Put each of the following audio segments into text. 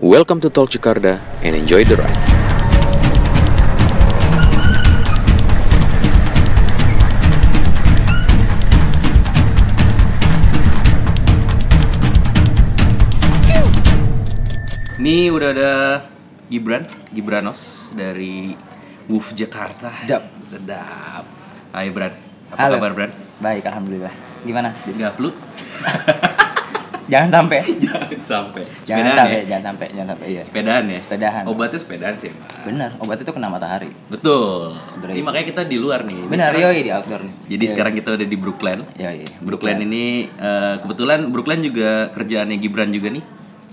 Welcome to Tol Jakarta and enjoy the ride. Ini udah ada Gibran, Gibranos dari Woof Jakarta. Sedap. Sedap. Hai Bran. Apa Halo. kabar Bran? Baik, alhamdulillah. Gimana? Nggak flu? Jangan sampai. jangan sampai. jangan Sepedaan sampai, ya? jangan sampai, jangan sampai iya. Sepedaan ya? Sepedahan. Obatnya sepedaan sih emang. Bener, obat itu kena matahari. Betul. Sebenarnya. Ini makanya kita di luar nih. Benar, sekarang- yoi di outdoor nih. Jadi Yoi. sekarang kita udah di Brooklyn. Yoi. Brooklyn ini eh, kebetulan Brooklyn juga kerjaannya Gibran juga nih.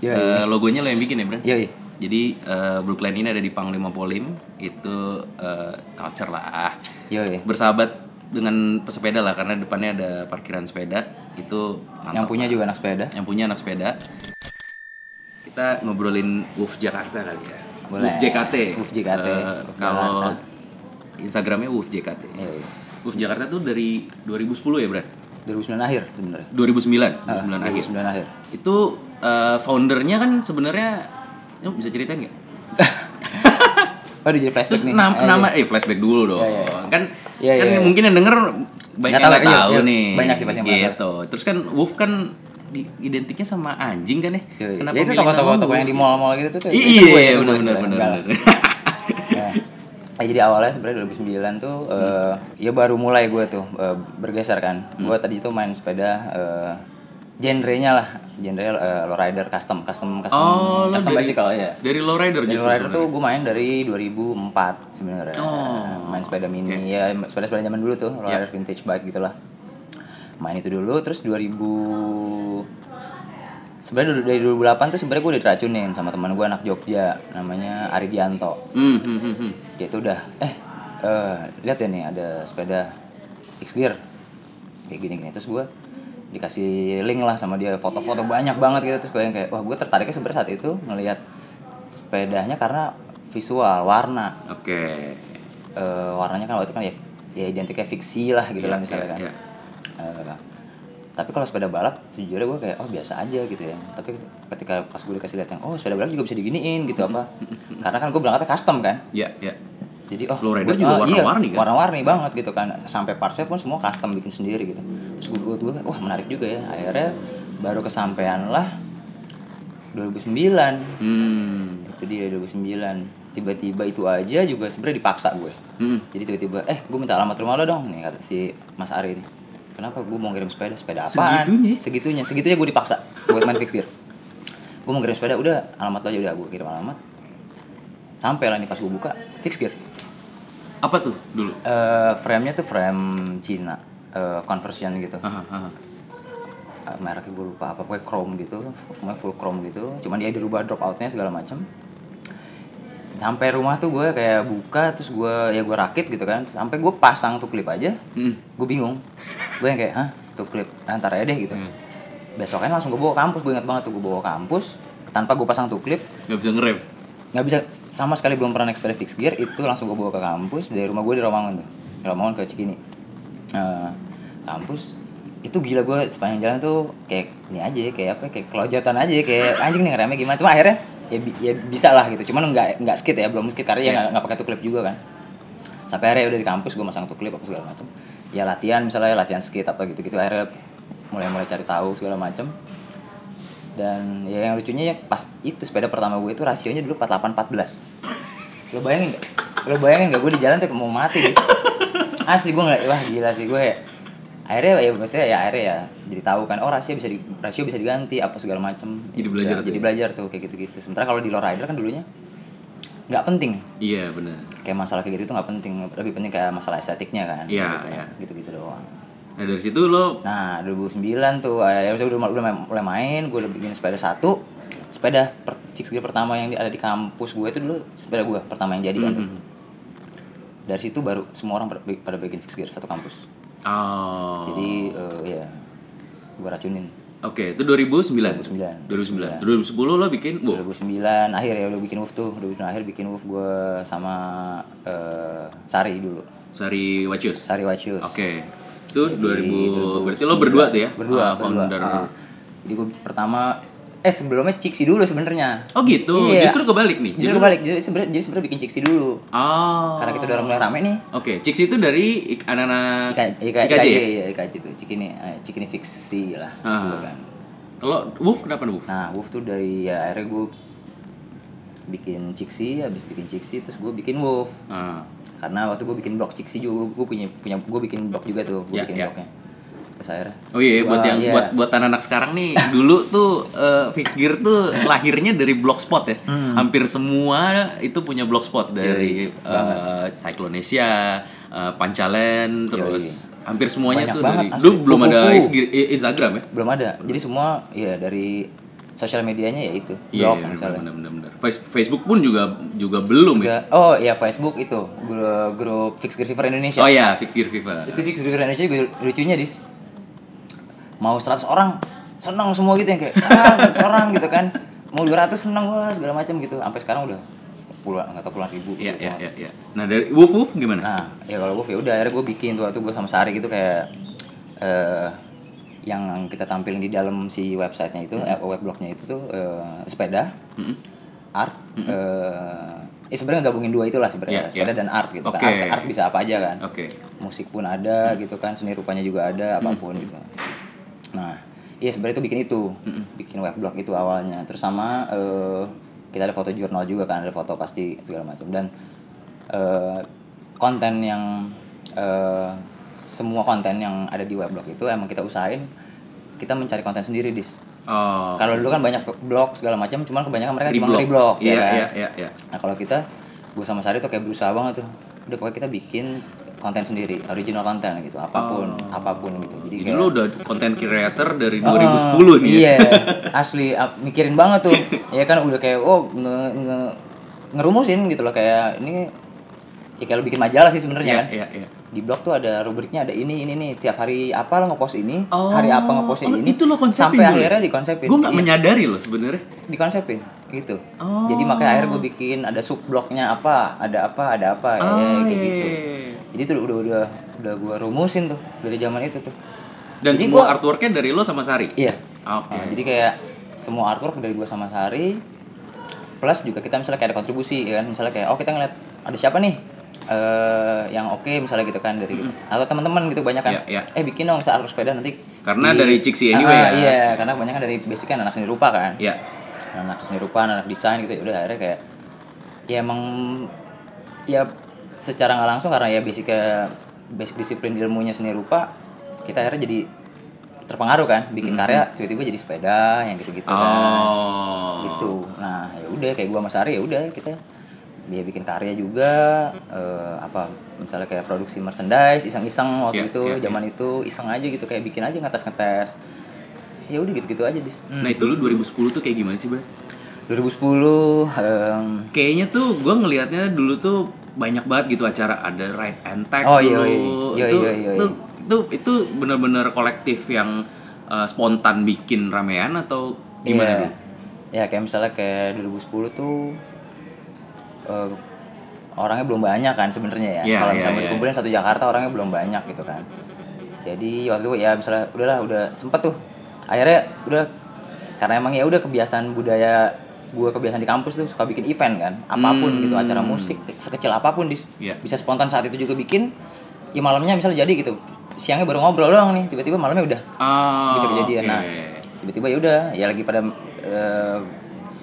Yoi. Eh, logonya lo yang bikin ya, Bran? Yoi. Jadi eh, Brooklyn ini ada di Panglima Polim, itu eh, culture lah. Yoi. Bersahabat dengan pesepeda lah karena depannya ada parkiran sepeda itu mantap Yang punya lah. juga anak sepeda. yang punya anak sepeda. Kita ngobrolin Woof Jakarta kali ya. Boleh. Woof JKT. Woof JKT. Eh, Woof kalau. Instagramnya Woof JKT. Yoi. Woof Jakarta tuh dari 2010 ya, Bran? 2009 akhir sebenarnya. 2009, 2009 Ah, akhir. 2009 akhir. Itu eh, foundernya kan sebenarnya Lu bisa ceritain nggak? Oh, udah jadi flashback Terus nih. nama, Ayo, nama eh flashback dulu dong. Iya, iya. Kan Iya, kan iya, iya. mungkin yang denger banyak Nggak yang tahu, nggak iya, tahu iya. nih. Banyak sih pasti yang Gitu. Terus kan Wolf kan identiknya sama anjing kan ya? Kenapa Ya itu toko-toko toko yang di mall-mall gitu tuh. Iya, Itu iya, iya, itu benar benar benar. Ya. Jadi awalnya sebenarnya 2009 tuh eh, ya baru mulai gue tuh eh, bergeser kan. Hmm. Gue tadi tuh main sepeda eh, genrenya lah, genre eh, lowrider custom, custom custom Oh, custom dari- bicycle ya. Dari lowrider Dari lowrider tuh gue main dari 2004 sebenarnya. Oh. Main sepeda mini ya, sepeda-sepeda zaman dulu tuh, lowrider vintage bike gitulah. Main itu dulu terus 2000 Sebenarnya dari 2008 tuh sebenarnya gue udah diracunin sama teman gue anak Jogja namanya Aridianto Hmm, hmm, hmm, hmm. dia tuh udah eh eh, lihat ya nih ada sepeda X gear kayak gini gini terus gue dikasih link lah sama dia foto-foto banyak banget gitu. Terus gue yang kayak wah gue tertariknya sebenarnya saat itu ngelihat sepedanya karena visual warna. Oke. Eh, warnanya kan waktu itu kan ya ya identiknya fiksi lah gitu Iya, lah misalnya iya, kan. iya. Eh, tapi kalau sepeda balap sejujurnya gue kayak oh biasa aja gitu ya. Tapi ketika pas gue dikasih lihat yang oh sepeda balap juga bisa diginiin gitu apa. Karena kan gue berangkatnya custom kan. Iya, iya. Jadi oh gua- juga oh, warna-warni iya, kan? warna-warni banget gitu kan. Sampai partsnya pun semua custom bikin sendiri gitu. Terus gue, gue, wah menarik juga ya. Akhirnya baru kesampaian lah 2009 Hmm. itu dia 2009 tiba-tiba itu aja juga sebenarnya dipaksa gue. Hmm. jadi tiba-tiba eh gue minta alamat rumah lo dong nih kata si Mas Ari ini. Kenapa gue mau ngirim sepeda? Sepeda apaan? Segitunya? segitunya. Segitunya gue dipaksa buat main fix gear. Gue mau ngirim sepeda udah alamat lo aja udah gue kirim alamat. Sampai lah nih pas gue buka fix gear Apa tuh dulu? Eh, frame-nya tuh frame Cina eh, conversion gitu aha. Eh, mereknya gue lupa apa pokoknya chrome gitu pokoknya full chrome gitu cuman dia dirubah drop outnya segala macam sampai rumah tuh gue kayak buka terus gue ya gue rakit gitu kan sampai gue pasang tuh klip aja Hmm. gue bingung gue yang kayak hah tuh klip ah, ntar aja deh gitu Hmm. besoknya langsung gue bawa kampus gue ingat banget tuh gue bawa kampus tanpa gue pasang tuh klip Gak bisa ngerem. Nggak bisa sama sekali belum pernah naik sepeda fix gear itu langsung gue bawa ke kampus dari rumah gue di Romangun tuh. Di Romangun ke Cikini. Eh, kampus itu gila gue sepanjang jalan tuh kayak ini aja kayak apa kayak kelojotan aja kayak anjing nih ngeremnya gimana? Cuma akhirnya ya, bi- ya bisa lah gitu. Cuman nggak nggak skit ya belum skit karena ya Iya. nggak nggak pakai tuh klip juga kan. Sampai akhirnya udah di kampus gue masang tuh klip apa segala macam ya latihan misalnya latihan skit apa gitu gitu akhirnya mulai mulai cari tahu segala macam dan ya yang lucunya ya pas itu sepeda pertama gue itu rasionya dulu 4814 lo bayangin gak? lo bayangin gak gue di jalan tuh mau mati dis asli gue ngeliat wah gila sih gue akhirnya ya maksudnya ya akhirnya ya jadi tahu kan oh rasio bisa di, rasio bisa diganti apa segala macam Jadi belajar Ya, tuh jadi ya? belajar tuh kayak gitu-gitu. Sementara kalau di lowrider kan dulunya nggak penting. Iya benar. kayak masalah kayak gitu tuh nggak penting. Lebih penting kayak masalah estetiknya kan Iya, gitu, iya. gitu-gitu doang Nah dari situ lo Nah, 2009 tuh, ya udah udah udah mulai main, gue udah bikin sepeda satu. Sepeda per, fix gear pertama yang ada di kampus gue itu dulu sepeda gue pertama yang jadi kan. tuh. Mhm. Dari situ baru semua orang pada, pada bikin fix gear satu kampus. Oh. Jadi eh, ya gue racunin. Oke, itu 2009. 2009. 2009. 2010 lo bikin, wow. 2009 akhir ya udah bikin Wolf tuh, 2009 akhir bikin Wolf gue sama eh, Sari dulu. Sari Wacus. Sari Wacius. Oke. Itu Jadi, 2000 berarti lo berdua tuh ya? Berdua, Ah, berdua. founder. Ah. Jadi gue pertama eh sebelumnya Ciksi dulu sebenarnya Oh gitu. Iya. Justru kebalik nih. justru kebalik jadi sebenarnya jadi sebenarnya bikin Ciksi dulu Oh. karena kita udah mulai rame nih Oke, Chicks itu dari anak-anak IK, IK, IKJ. IKJ, ya? iya, IKJ tuh Cikini eh, Cikini fiksi lah Ah. dulu kan Kalau Wolf kenapa Wolf? nah Wolf tuh dari ya akhirnya gue bikin Ciksi habis bikin Ciksi terus gue bikin Wolf Ah. Karena waktu gue bikin blog Ciksi juga gue punya punya gue bikin blog juga tuh gue Ya, bikin ya. blognya terus akhirnya Oh iya, buat yang iya. buat buat anak-anak sekarang nih, dulu tuh eh, Fix Gear tuh lahirnya dari blogspot ya. Hmm. Hampir semua itu punya blogspot dari Yoi, eh, Cyclonesia, eh, Pancalen, terus hampir semuanya Banyak tuh banget, dari dulu belum ada Instagram ya. belum ada jadi semua ya dari sosial medianya ya itu Iya, blog iya, misalnya benar benar. Face- Facebook pun juga juga belum ya. Sudah- oh ya Facebook itu grup, grup Fix Fever Indonesia Oh ya, Fix Fever. itu Fix Fever Indonesia juga lucunya dis mau 100 orang senang semua gitu yang kayak ah 100 orang gitu kan mau 200 senang wah segala macam gitu sampai sekarang udah puluhan nggak tahu puluhan ribu Iya, gitu. iya, iya, iya. Nah, dari Wolf Wolf gimana? Nah, ya kalau gue ya udah akhirnya gue bikin tuh waktu gue sama Sari gitu kayak eh yang kita tampilin di dalam si websitenya itu, eh, webblognya itu tuh eh, sepeda, Mm-mm. art, eh eh sebenarnya gabungin dua itulah sebenarnya Iya, sepeda iya. dan art gitu. Oke. Kan. Art, art bisa apa aja kan. Oke. Musik pun ada gitu kan, seni rupanya juga ada apa pun gitu. Nah, iya sebenarnya itu bikin itu, bikin weblog itu awalnya. Terus sama eh, kita ada foto jurnal juga kan, ada foto pasti segala macam dan eh, konten yang eh, semua konten yang ada di weblog itu emang kita usahain kita mencari konten sendiri dis. Oh. Kalau dulu kan banyak blog segala macam, cuman kebanyakan mereka cuma Reblog. nge-reblog ya Iya, kan. iya, iya, iya. Nah kalau kita, gue sama Sari tuh kayak berusaha banget tuh. Udah pokoknya kita bikin konten sendiri, original konten gitu, apa pun, apa pun gitu. Jadi, Jadi kayak, lu udah content creator dari Oh, 2010 nih. ya? Iya, asli ap- mikirin banget tuh. ya kan udah kayak oh nge, nge ngerumusin gitu loh kayak ini ya kayak lu bikin majalah sih sebenarnya Iya, kan. iya, iya. Di blog tuh ada rubriknya ada ini ini nih tiap hari apa lo ngepost ini, Oh, hari apa ngepost oh, ini. itu lo konsepin sampai dulu ya? akhirnya dikonsepin. Gue nggak Iya, menyadari loh sebenarnya. dikonsepin gitu. Oh. Jadi makanya akhirnya gue bikin ada sub blognya apa, ada apa, ada apa ya, Ah, kayak iya, gitu. iya. Jadi tuh udah udah udah gue rumusin tuh dari zaman itu tuh. Dan Jadi semua gua- artworknya dari lo sama Sari. Iya. Oke. Nah, jadi kayak semua artwork dari gua sama Sari plus juga kita misalnya kayak ada kontribusi ya kan misalnya kayak oh kita ngeliat ada siapa nih eh yang oke misalnya gitu kan dari atau teman-teman gitu banyak kan Iya, iya. eh bikin dong artwork sepeda nanti Karena dari Ciksi anyway Ah, ya. iya karena banyak kan dari basic kan anak seni rupa kan Iya. anak seni rupa anak desain gitu ya udah akhirnya kayak ya emang ya secara nggak langsung karena ya basic basic disiplin ilmunya seni rupa kita akhirnya jadi terpengaruh kan bikin karya tiba-tiba jadi sepeda yang gitu-gitu kan Oh. gitu nah ya udah kayak gua sama Sari ya udah kita dia bikin karya juga eh, apa misalnya kayak produksi merchandise iseng-iseng waktu Iya, itu iya, zaman itu iseng aja gitu kayak bikin aja ngetes-ngetes ya udah gitu-gitu aja dis Nah itu lu 2010 tuh kayak gimana sih, Bro? 2010 em, Kayaknya tuh gue ngelihatnya dulu tuh banyak banget gitu acara ada right and tag Oh, iya, dulu. iya. Iya, itu, iya, iya, itu itu itu bener-bener kolektif yang uh, spontan bikin ramean atau gimana Iya. dulu? Ya kayak misalnya kayak 2010 tuh eh, orangnya belum banyak kan sebenarnya ya. Iya, Kalau iya, misalnya iya. dikumpulin satu Jakarta orangnya belum banyak gitu kan. Jadi waktu itu ya misalnya udahlah udah sempet tuh. Akhirnya udah karena emang ya udah kebiasaan budaya gua kebiasaan di kampus tuh suka bikin event kan apa pun Hmm. gitu acara musik sekecil apa pun dis Iya. bisa spontan saat itu juga bikin ya malamnya misalnya jadi gitu siangnya baru ngobrol doang nih tiba-tiba malamnya udah Oh, bisa kejadian oke. nah tiba-tiba ya udah ya lagi pada eh,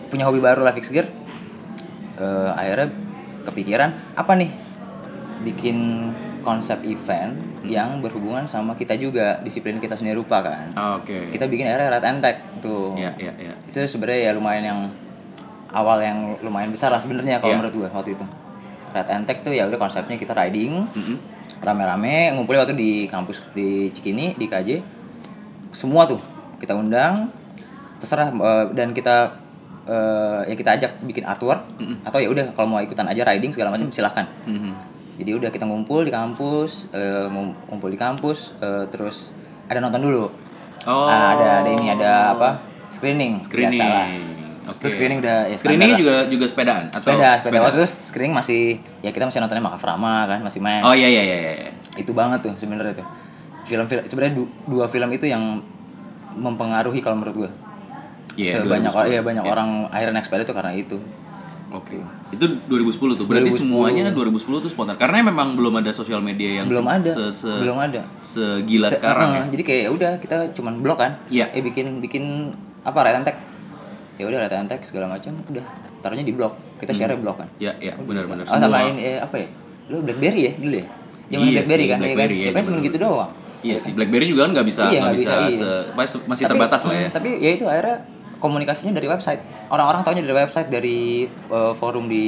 punya hobi baru lah fix gear Eh, akhirnya kepikiran apa nih bikin konsep event yang berhubungan sama kita juga disiplin kita sendiri rupa kan Oh, Oke. kita bikin akhirnya rat antek tuh Iya, iya, iya. itu sebenarnya ya lumayan yang awal yang lumayan besar lah sebenarnya kalau Iya. menurut gue waktu itu rat antek tuh ya udah konsepnya kita riding Mm-mm. rame-rame ngumpulnya waktu di kampus di Cikini di KJ semua tuh kita undang terserah eh, dan kita eh, ya kita ajak bikin artwork atau ya udah kalau mau ikutan aja riding segala macam silahkan Mhm. jadi udah kita ngumpul di kampus ngum- ngumpul di kampus eh, terus ada nonton dulu Oh. Ah, ada ada ini ada apa screening Screening. biasa. Oke. terus screening udah ya Screening juga juga sepedaan atau sepeda sepeda waktu itu screening masih ya kita masih nontonnya Makaframa kan masih main Oh iya iya iya iya. itu banget tuh sebenarnya tuh film-film sebenarnya du- dua film itu yang mempengaruhi kalau menurut gue Iya, sebanyak 2010. iya banyak Iya. orang akhirnya naik sepeda itu karena itu Oke. Itu 2010 tuh. Berarti 2010. semuanya 2010 tuh spontan. Karena memang belum ada sosial media yang belum ada se- se- belum ada segila Se- sekarang uh, ya. jadi kayak ya udah kita cuman blog kan Iya. eh bikin bikin apa right tag ya udah right tag segala macam udah taruhnya di blog kita share blog kan Ya, ya, benar-benar. oh sama ini eh, apa ya lu blackberry ya dulu ya zaman Iya blackberry sih, kan BlackBerry, ya ya, kan ya kan zaman cuma gitu doang Iya sih, BlackBerry juga kan nggak bisa Iya, nggak nggak bisa, bisa, iya. se- masih, masih Tapi- terbatas lah ya. hmm, tapi ya itu akhirnya komunikasinya dari website orang-orang taunya dari website dari eh, forum di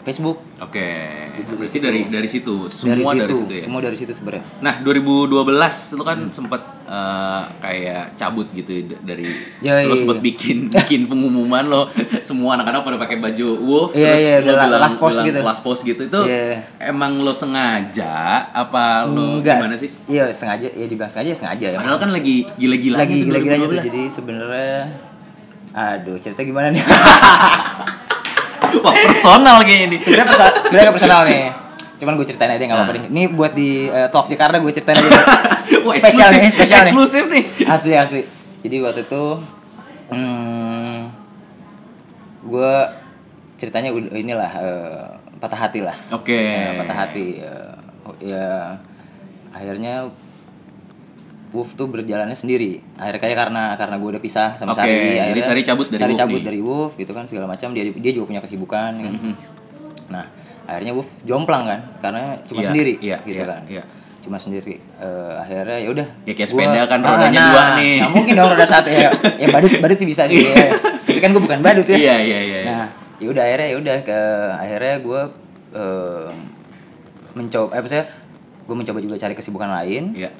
Facebook Oke. Gitu, Berarti dari dari situ, dari semua situ dari situ ya. semua dari situ sebenarnya Nah, 2012 itu kan Hmm. sempat eh, kayak cabut gitu d- dari Ya, lo iya, sempat iya. bikin bikin pengumuman lo semua anak-anak pada pakai baju wolf Iya, terus iya, lo bilang, last post bilang gitu. last post gitu itu Iya. emang lo sengaja apa lo Enggak gimana sih? iya sengaja ya dibilang sengaja ya sengaja ya Padahal kan lagi gila-gilanya lagi tuh 2012. jadi sebenarnya aduh cerita gimana nih Wah, personal kayaknya ini. sebenarnya perso- sebenarnya personal nih cuman gue ceritain aja nggak apa-apa Nah. nih ini buat di eh, talk Jakarta gue ceritain aja Wah, spesial nih spesial nih eksklusif nih. asli asli jadi waktu itu hmm, gue ceritanya inilah eh, patah hati lah Oke. Ya, patah hati eh, ya akhirnya Wolf tuh berjalannya sendiri. Akhirnya kayak karena karena gue udah pisah sama Oke, Sari. jadi akhirnya Sari cabut dari Sari Wolf cabut nih. dari Wolf gitu kan segala macam. Dia dia juga punya kesibukan. kan. Mhm. Nah akhirnya Wolf jomplang kan karena cuma Iya, sendiri iya, gitu iya, kan. iya. Cuma sendiri. Eh, akhirnya ya udah. Ya kayak gua- sepeda kan, Ah, rodanya nah, dua nih. Nah, mungkin dong roda satu ya. ya badut badut sih bisa sih. ya. Tapi kan gue bukan badut ya. Iya, iya, iya. iya. Nah, ya udah akhirnya ya udah ke akhirnya gue eh, mencoba eh maksudnya gue mencoba juga cari kesibukan lain. Iya.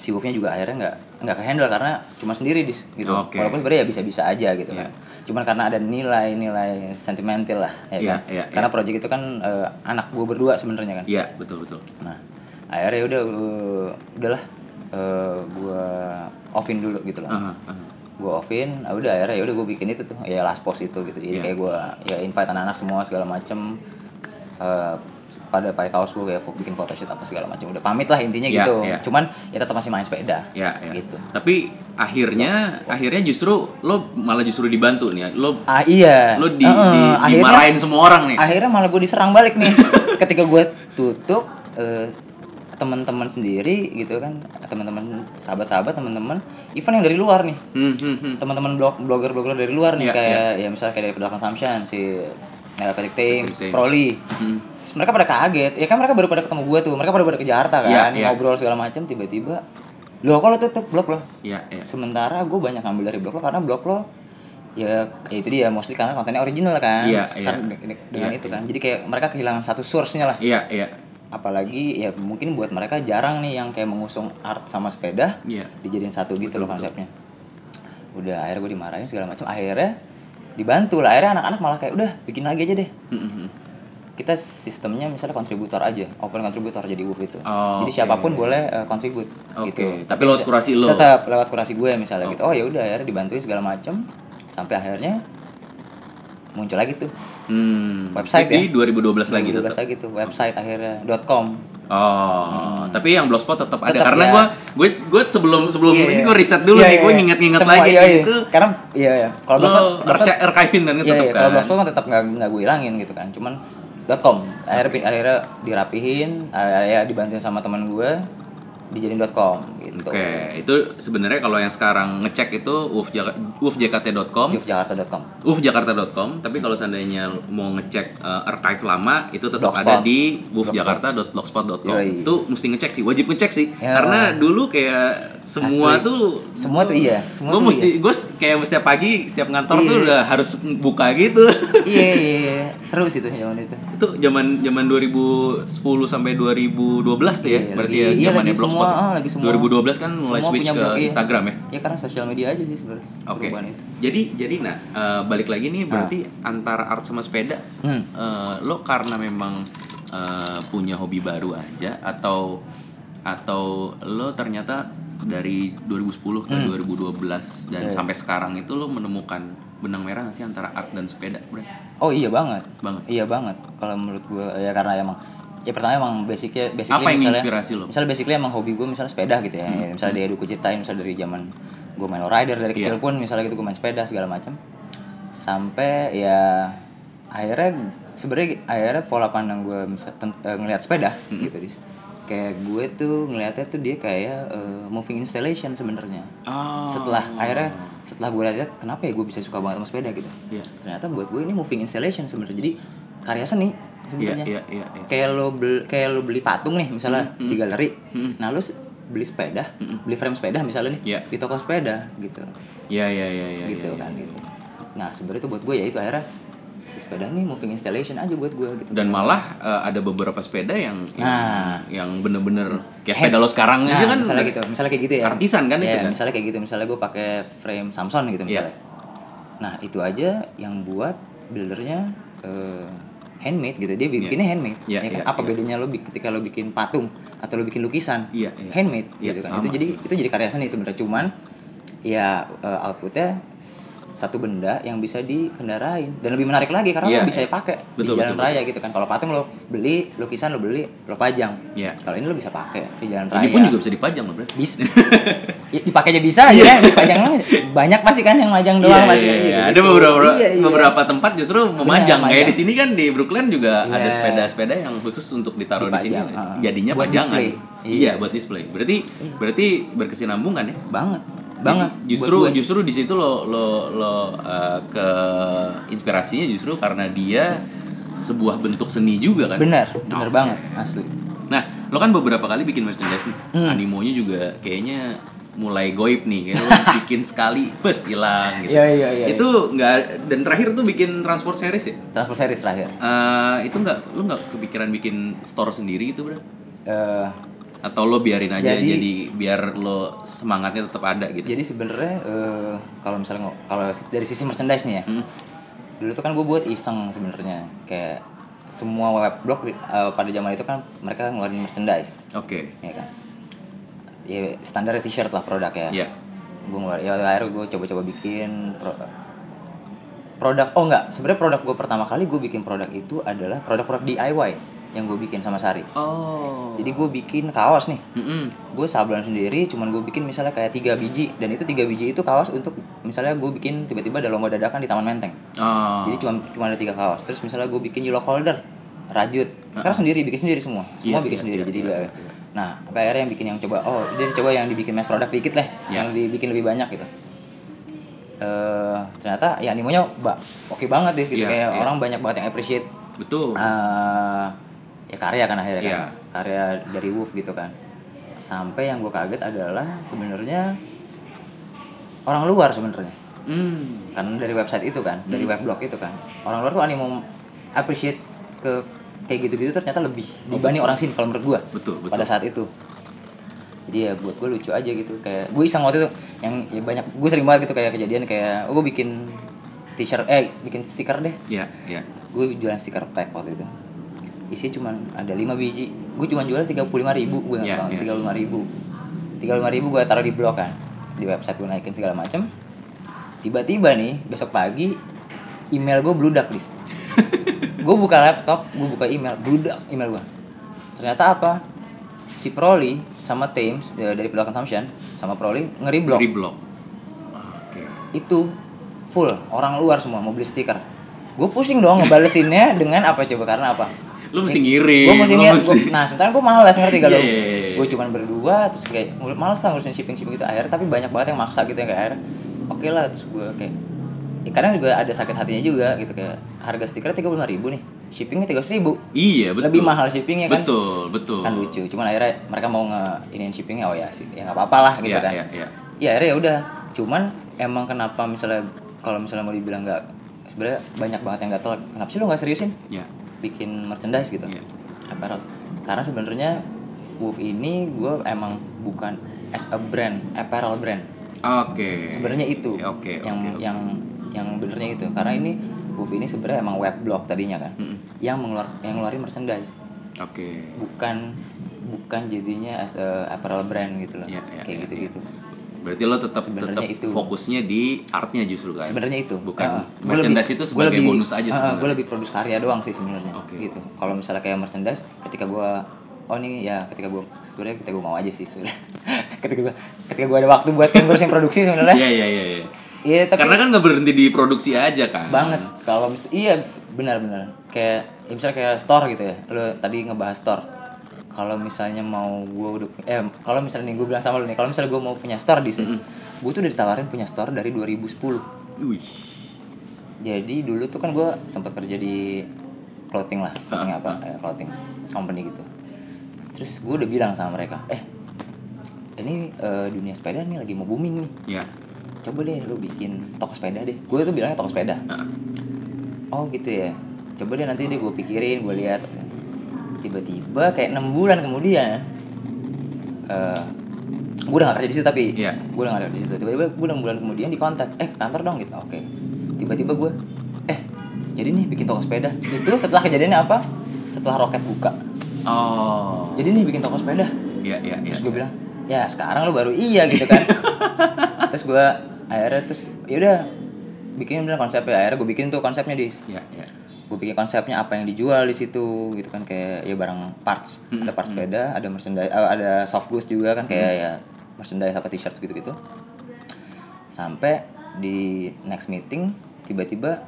Si Wolfnya juga akhirnya nggak nggak ke handle karena cuma sendiri dis gitu. Oke. Walaupun sebenarnya ya bisa-bisa aja gitu Iya. kan. Cuman karena ada nilai-nilai sentimental lah ya Iya, kan. iya, karena iya. project itu kan eh, anak gue berdua sebenarnya kan. Iya, betul betul. Nah, akhirnya ya udah eh, udahlah eh, gue offin dulu gitu lah Aha, aha. gue offin ah udah akhirnya ya udah gue bikin itu tuh ya last post itu gitu jadi Iya. kayak gue ya invite anak-anak semua segala macem Eh, pada pakai kaos gue kayak bikin photoshoot apa segala macam udah pamit lah intinya Iya, gitu iya. cuman ya tetap masih main sepeda Ya, ya. gitu Tapi akhirnya akhirnya justru lo malah justru dibantu nih. Lo ah iya lo di, Heeh, di- akhirnya dimarahin semua orang nih. akhirnya malah gue diserang balik nih ketika gue tutup eh, teman-teman sendiri gitu kan teman-teman sahabat-sahabat teman-teman even yang dari luar nih Hmm, hmm, hmm. teman-teman blog blogger-blogger dari luar nih Iya, kayak ya misalnya kayak dari Pedal Consumption si uh, Patrick Thames. Proli. Hmm. Terus mereka pada kaget. Ya kan mereka baru pada ketemu gue tuh. Mereka baru pada ke Jakarta kan, Iya, iya. ngobrol segala macam tiba-tiba Loh, kok lo tutup blog lo? Iya, iya. Sementara gue banyak ngambil dari blog lo karena blog lo ya, ya itu dia mostly karena kontennya original kan. Iya, Sekarang iya. dengan- dengan Iya, itu kan. Jadi kayak mereka kehilangan satu source-nya lah. Iya, iya. Apalagi ya mungkin buat mereka jarang nih yang kayak mengusung art sama sepeda Iya. dijadiin satu gitu loh konsepnya udah akhirnya gue dimarahin segala macam akhirnya dibantu lah akhirnya anak-anak malah kayak udah bikin lagi aja deh Hmm, hmm, hmm. kita sistemnya misalnya kontributor aja open kontributor jadi WooF itu Oh, jadi oke. siapa pun boleh eh, kontribut Oke, gitu tapi lewat kurasi lo? tetap lewat kurasi gue misalnya Oh. gitu oh ya udah akhirnya dibantuin segala macam sampai akhirnya muncul lagi tuh Hmm. Website Jadi ya? 2012 lagi 2012 tetap. lagi tuh website akhirnya .com Oh, tapi yang blogspot tetap ada Hmm. Karena ya. gua gue gue sebelum sebelum Iya, ini iya. gue riset dulu Iya, nih, iya, gue iya. nginget-nginget lagi iya, iya. gitu. karena iya iya kalau Lo blogspot blogspot- archi- archive-in kan Iya, tetap iya. kan. Kalau blogspot mah tetap nggak nggak gue hilangin gitu kan. Cuman .com. Akhirnya akhirnya dirapihin, ya dibantuin sama teman gue dijadiin .com gitu. Oke, itu sebenarnya kalau yang sekarang ngecek itu ufjkt.com, Yogyakarta.com. ufjakarta.com, tapi kalau seandainya mau ngecek uh, archive lama itu tetap Blogspot. ada di ufjakarta.blogspot.com. Itu mesti ngecek sih, wajib ngecek sih. Ya. Karena dulu kayak semua Asli. tuh Semua tuh iya, semua gue tuh mesti gue kayak setiap pagi setiap ngantor tuh Iya. udah harus buka gitu iya, iya, iya. Seru sih tuh zaman itu. itu zaman zaman 2010 sampai 2012 tuh ya Iya, berarti ya iya, zamannya lagi blogspot semua, ah, lagi semua. 2012 kan mulai Semua switch punya ke iya. Instagram ya Ya karena sosial media aja sih sebenarnya. oke perubahan itu. jadi jadi nah eh, balik lagi nih berarti antara art sama sepeda Hmm. eh, lo karena memang eh, punya hobi baru aja atau atau lo ternyata dari 2010 ke 2012 dan Iya. sampai sekarang itu lo menemukan benang merah sih antara art dan sepeda bro? Oh iya banget. Banget. Iya banget. Kalau menurut gue ya karena emang ya pertama emang basicnya basically Apa yang misalnya, inspirasi lo? Misalnya basically emang hobi gue misalnya sepeda gitu ya. Hmm. Ya, Misalnya dia dulu ceritain misalnya dari zaman gue main rider dari kecil Iya. pun misalnya gitu gue main sepeda segala macam sampai ya akhirnya sebenarnya akhirnya pola pandang gue misal ten- eh, ngelihat sepeda gitu di kayak gue tuh ngelihatnya tuh dia kayak eh, moving installation sebenarnya Oh. setelah akhirnya setelah gue lihat kenapa ya gue bisa suka banget sama sepeda gitu Iya. ternyata buat gue ini moving installation sebenarnya jadi karya seni sebenarnya Iya, iya, iya, iya. kayak lo beli kayak lo beli patung nih misalnya di galeri Hmm. nah lo beli sepeda beli frame sepeda misalnya nih Iya. di toko sepeda gitu Iya iya iya iya. gitu iya, kan iya. gitu nah sebenarnya itu buat gue ya itu akhirnya si sepeda nih moving installation aja buat gue gitu Dan malah eh, ada beberapa sepeda yang yang, Nah. yang bener-bener kayak sepeda lo sekarang nah, aja kan misalnya gitu misalnya kayak gitu ya artisan kan itu Ya, kan? misalnya kayak gitu misalnya gue pakai frame Samsung gitu misalnya nah itu aja yang buat buildernya eh, handmade gitu dia bikinnya handmade Iya, ya kan? iya, apa iya. bedanya lo ketika lo bikin patung atau lo bikin lukisan Iya, iya. handmade Iya, gitu kan itu jadi itu jadi karya seni sebenarnya cuman ya eh, outputnya satu benda yang bisa dikendarain dan lebih menarik lagi karena Iya, lo bisa iya. pakai Betul, di jalan betul, raya gitu kan kalau patung lo beli lukisan lo beli lo pajang Iya. kalau ini lo bisa pakai di jalan raya Ini pun juga bisa dipajang loh berarti. bisa ya, dipakai aja bisa aja kan dipajang banyak pasti kan yang majang doang Iya, pasti iya, aja iya. gitu. Ada beberapa Iya, iya. beberapa tempat justru memajang. Kayak majang. di sini kan di Brooklyn juga Iya. ada sepeda-sepeda yang khusus untuk ditaruh di sini. Dipajang, ah. Jadinya Buat pajangan. display. Iya, Iya. buat display. Berarti berarti berkesinambungan ya. banget banget Justru buat gue. justru di situ lo lo lo uh, ke inspirasinya justru karena dia sebuah bentuk seni juga kan. benar benar Oke. banget asli Nah, lo kan beberapa kali bikin merchandise nih. Hmm. Animonya juga kayaknya mulai goib nih. Kayak lo bikin sekali, bus hilang gitu. Iya, iya, iya, Itu nggak dan terakhir tuh bikin transport series ya. transfer series terakhir Eh, itu nggak lo nggak kepikiran bikin store sendiri gitu bro? Eh, Atau lo biarin aja jadi, Jadi- biar lo semangatnya tetap ada gitu? jadi sebenarnya eh, kalau misalnya kalau dari sisi merchandise nih ya Hmm. dulu tuh kan gue buat iseng sebenarnya kayak semua web blog eh, pada zaman itu kan mereka ngeluarin merchandise Oke. ya kan ya standar t-shirt lah produknya Iya. gue ngeluarin ya akhirnya gue coba-coba bikin pro- produk oh enggak sebenarnya produk gue pertama kali gue bikin produk itu adalah produk-produk DIY yang gue bikin sama Sari Oh. jadi gue bikin kaos nih Mm-mm. gue sablon sendiri cuman gue bikin misalnya kayak tiga biji dan itu tiga biji itu kaos untuk misalnya gue bikin tiba-tiba ada lomba dadakan di Taman Menteng Oh. jadi cuma cuma ada tiga kaos terus misalnya gue bikin yellow folder rajut karena sendiri bikin sendiri semua semua Iya, bikin iya, sendiri iya, jadi iya, dia iya. nah akhirnya yang bikin yang coba oh dia coba yang dibikin mass product dikit lah Iya. yang dibikin lebih banyak gitu eh ternyata ya animonya oke banget deh gitu Iya, kayak iya. orang banyak banget yang appreciate Betul. eh ya karya kan akhirnya kan. Iya. karya dari Wolf gitu kan. Sampai yang gue kaget adalah sebenarnya orang luar sebenarnya. Hmm. karena dari website itu kan dari weblog itu kan. Orang luar tuh animo appreciate ke kayak gitu-gitu ternyata lebih dibanding orang sini kalau menurut gua Betul, betul. pada saat itu. Jadi ya buat gue lucu aja gitu. Kayak gue iseng waktu itu yang ya banyak gue sering banget gitu kayak kejadian kayak oh, gue bikin t-shirt eh bikin stiker deh. Iya, iya. gue jualan stiker pack waktu itu isinya cuma ada 5 biji. Gue cuma jual tiga puluh lima ribu gue nggak iya. tiga puluh lima ribu. tiga puluh lima ribu gue taruh di blog kan di website gue naikin segala macem. Tiba-tiba nih besok pagi email gue bludak dis gue buka laptop gue buka email bludak email gue ternyata apa? Si Proli sama Thames ya, dari Product Consumption sama Proli ngeri blog Dari blog. Oke. itu full orang luar semua mau beli stiker. Gue pusing dong ngebalesinnya dengan apa coba karena apa Lu mesti ngirim, gue mesti lu ngirim. mesti- nah sementara gue malas ngerti kalau iya. gue cuman berdua terus kayak malas lah ngurusin shipping shipping gitu akhirnya tapi banyak banget yang maksa gitu yang kayak akhirnya oke lah terus gue kayak ya, kadang juga ada sakit hatinya juga gitu kayak harga stiker tiga puluh ribu nih shippingnya tiga ribu. Iya, betul. lebih mahal shippingnya kan? Betul, betul. kan lucu cuman akhirnya mereka mau nge iniin shippingnya oh ya sih ya nggak apa-apa lah gitu Iya, kan. iya, iya. ya akhirnya ya udah. Cuman emang kenapa misalnya kalau misalnya mau dibilang nggak sebenarnya banyak banget yang gatel kenapa sih lu nggak seriusin? Iya. Bikin merchandise gitu Iya. apparel karena sebenarnya Wolf ini gue emang bukan as a brand apparel brand Oke. sebenarnya itu Oke, oke, yang oke. yang yang benernya itu karena ini Wolf ini sebenarnya emang web blog tadinya kan Mm-mm. yang mengeluar yang ngeluarin merchandise Oke. bukan bukan jadinya as a apparel brand gitu loh Iya, iya, kayak iya, gitu gitu Berarti lo tetap tetap itu. fokusnya di artnya justru kan. sebenarnya itu Bukan Ah, gua merchandise lebih- itu sebagai lebih- bonus aja ah, sebenarnya. gue lebih produce karya doang sih sebenarnya Oke. gitu kalau misalnya kayak merchandise ketika gue oh ini ya ketika gue sebenarnya ketika gue mau aja sih sebenarnya ketika gue ketika gue ada waktu buat yang ngurusin produksi sebenarnya Iya iya iya. iya. iya tapi Karena kan nggak berhenti di produksi aja kan. banget kalau iya benar-benar kayak ya misalnya kayak store gitu ya lo tadi ngebahas store kalau misalnya mau gue udah eh kalau misalnya nih gue bilang sama lo nih kalau misalnya gue mau punya store di sini gue tuh udah ditawarin punya store dari 2010 Wih. jadi dulu tuh kan gue sempat kerja di clothing lah clothing apa ya, clothing company gitu. Terus gue udah bilang sama mereka eh ini eh, dunia sepeda nih lagi mau booming nih. Ya. coba deh lu bikin toko sepeda deh. Gue tuh bilangnya toko sepeda. Heeh. oh gitu ya. Coba deh nanti deh gue pikirin gue lihat tiba-tiba kayak enam bulan kemudian eh gue udah gak kerja di situ tapi Iya. gue udah gak kerja di situ. Tiba-tiba gue enam bulan kemudian di kontak eh kantor dong gitu. Oke. Tiba-tiba gue eh jadi nih bikin toko sepeda. Itu setelah kejadiannya apa? Setelah roket buka. Oh. jadi nih bikin toko sepeda. Iya iya iya. terus gue bilang ya sekarang lu baru iya gitu kan. Terus gue akhirnya terus yaudah bikin bener konsepnya. Akhirnya gue bikin tuh konsepnya dis. Iya iya. Gue bikin konsepnya apa yang dijual di situ gitu kan kayak ya barang parts. Hmm, ada parts sepeda ada merchandise eh, ada soft goods juga kan kayak ya merchandise apa t-shirt gitu gitu sampai di next meeting tiba-tiba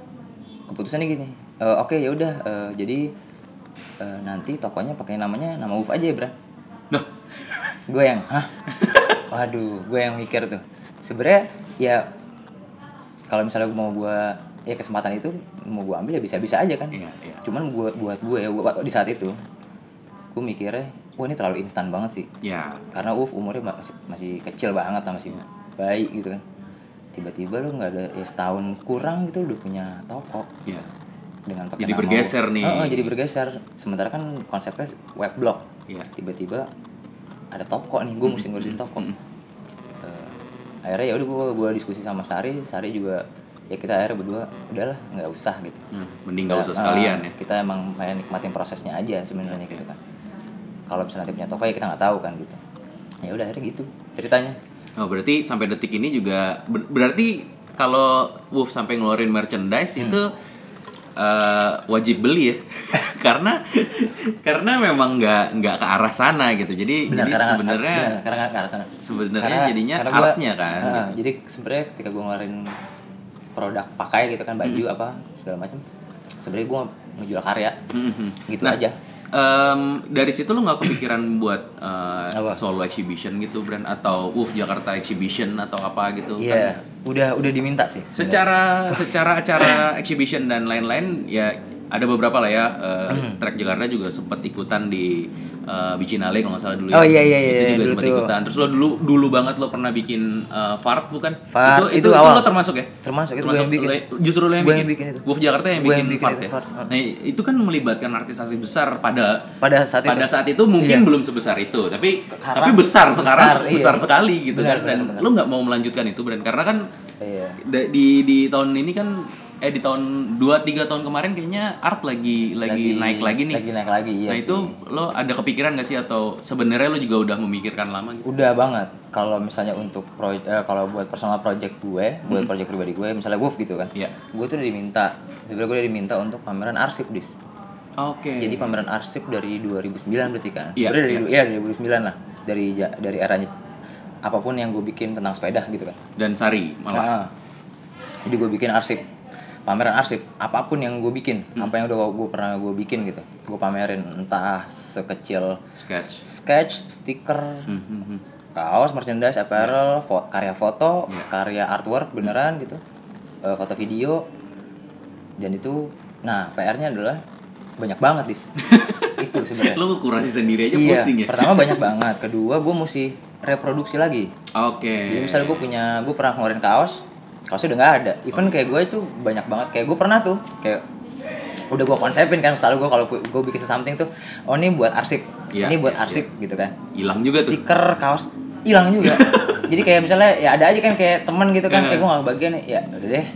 keputusannya gini "Eh, oke ya udah eh, jadi eh, nanti tokonya pakai namanya nama Uf aja ya bro Nah, gue yang hah? Waduh gue yang mikir tuh. Sebenarnya ya kalau misalnya mau gue ya kesempatan itu mau gue ambil ya bisa bisa aja kan Iya, iya. cuman buat buat gue ya gua- di saat itu gue mikirnya wah ini terlalu instan banget sih ya. karena Uf umurnya masih masih kecil banget lah masih bayi gitu kan tiba-tiba lo nggak ada ya setahun kurang gitu udah punya toko Ya. dengan pakai Jadi nama bergeser Uf. nih. Heeh, jadi bergeser sementara kan konsepnya web blog Iya. tiba-tiba ada toko nih gue mesti ngurusin toko. Eh, akhirnya ya udah gue gua diskusi sama Sari Sari juga ya kita akhirnya berdua udahlah nggak usah gitu Hmm, mending nggak usah sekalian eh, ya. kita emang pengen nikmatin prosesnya aja sebenarnya gitu kan kalau misalnya nanti punya toko ya kita nggak tahu kan gitu ya udah akhirnya gitu ceritanya Oh, berarti sampai detik ini juga ber- berarti kalau Wolf sampai ngeluarin merchandise Hmm. itu eh, wajib beli ya. karena karena memang nggak nggak ke arah sana gitu. Jadi benar jadi sebenarnya sebenarnya Karena- jadinya karena gua- artnya kan. Heeh, gitu. jadi sebenarnya ketika gue ngeluarin produk pakai gitu kan baju Hmm. apa segala macam sebenarnya gue ngejual karya Mhm. gitu Nah, aja em, dari situ lu nggak kepikiran buat Apa? solo exhibition gitu brand atau Wolf Jakarta exhibition atau apa gitu iya kan? udah udah diminta sih secara secara acara exhibition dan lain-lain ya ada beberapa lah ya eh, Hmm. track Jakarta juga sempat ikutan di eh, Bicinale kalau nggak salah dulu Oh, iya, iya, iya, itu juga dulu sempat tuh. ikutan terus lo dulu dulu banget lo pernah bikin eh, fart bukan Fart, itu, itu, itu awal. lo termasuk ya Termasuk, itu gua yang bikin. lo- justru lo yang bikin, yang bikin itu. Wolf Jakarta yang bikin, yang bikin fart itu, ya fart. nah itu kan melibatkan artis-artis besar pada pada saat pada itu saat itu mungkin Iya. belum sebesar itu tapi Sekarang tapi besar sekarang besar, besar, iya. sekali gitu Benar, kan dan benar, benar. lo nggak mau melanjutkan itu brand karena kan iya di di tahun ini kan eh di tahun 2 3 tahun kemarin kayaknya art lagi lagi, naik lagi nih. lagi naik lagi iya nah sih. itu lo ada kepikiran gak sih atau sebenarnya lo juga udah memikirkan lama gitu? udah banget kalau misalnya untuk proyek eh, kalau buat personal project gue buat project pribadi gue misalnya Wolf gitu kan Iya. gue tuh udah diminta sebenarnya gue udah diminta untuk pameran arsip dis Oke. jadi pameran arsip dari 2009 berarti kan Iya, sebenarnya dari ya dari 2009 lah dari dari eranya apa pun yang gue bikin tentang sepeda gitu kan dan Sari malah. Ah. jadi gue bikin arsip pameran arsip apa pun yang gue bikin Hmm. apa yang udah gue pernah gue bikin gitu gue pamerin entah sekecil Sketch. sketch stiker Hmm, hmm, hmm. kaos merchandise apparel fo- karya foto Iya. karya artwork beneran gitu Eh, foto video dan itu nah PR-nya adalah banyak banget dis itu sebenarnya Lo kurasi sendiri aja iya pusing ya. pertama banyak banget kedua gue mesti reproduksi lagi Oke. jadi misalnya gue punya gue pernah ngeluarin kaos kaosnya udah nggak ada. Even kayak gue itu banyak banget kayak gue pernah tuh kayak udah gue konsepin kan selalu gue kalau gue bikin something tuh oh ini buat arsip Iya, ini buat iya, arsip gitu kan. Hilang juga tuh. stiker kaos hilang juga. Jadi kayak misalnya ya ada aja kan kayak temen gitu kan kayak gue gak kebagian ya udah deh.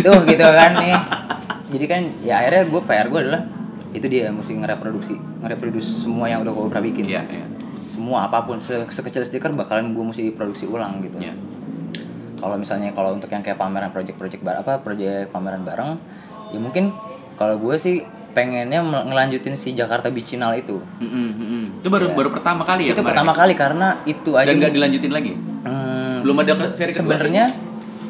Tuh gitu kan nih. Jadi kan ya akhirnya gue PR gue adalah itu dia mesti ngereproduksi ngereproduksi semua yang udah gue pernah bikin. Iya, iya. semua apa pun se- sekecil stiker bakalan gue mesti produksi ulang gitu. Iya. Kalau misalnya kalau untuk yang kayak pameran project-project bar apa project pameran bareng ya mungkin kalau gue sih pengennya ngelanjutin si Jakarta Bicinal itu Mm-mm, mm-mm. Itu baru baru pertama kali ya itu kemarin pertama ya? kali karena itu aja Dan nggak dilanjutin lagi? Hmm, Belum ada seri sebenarnya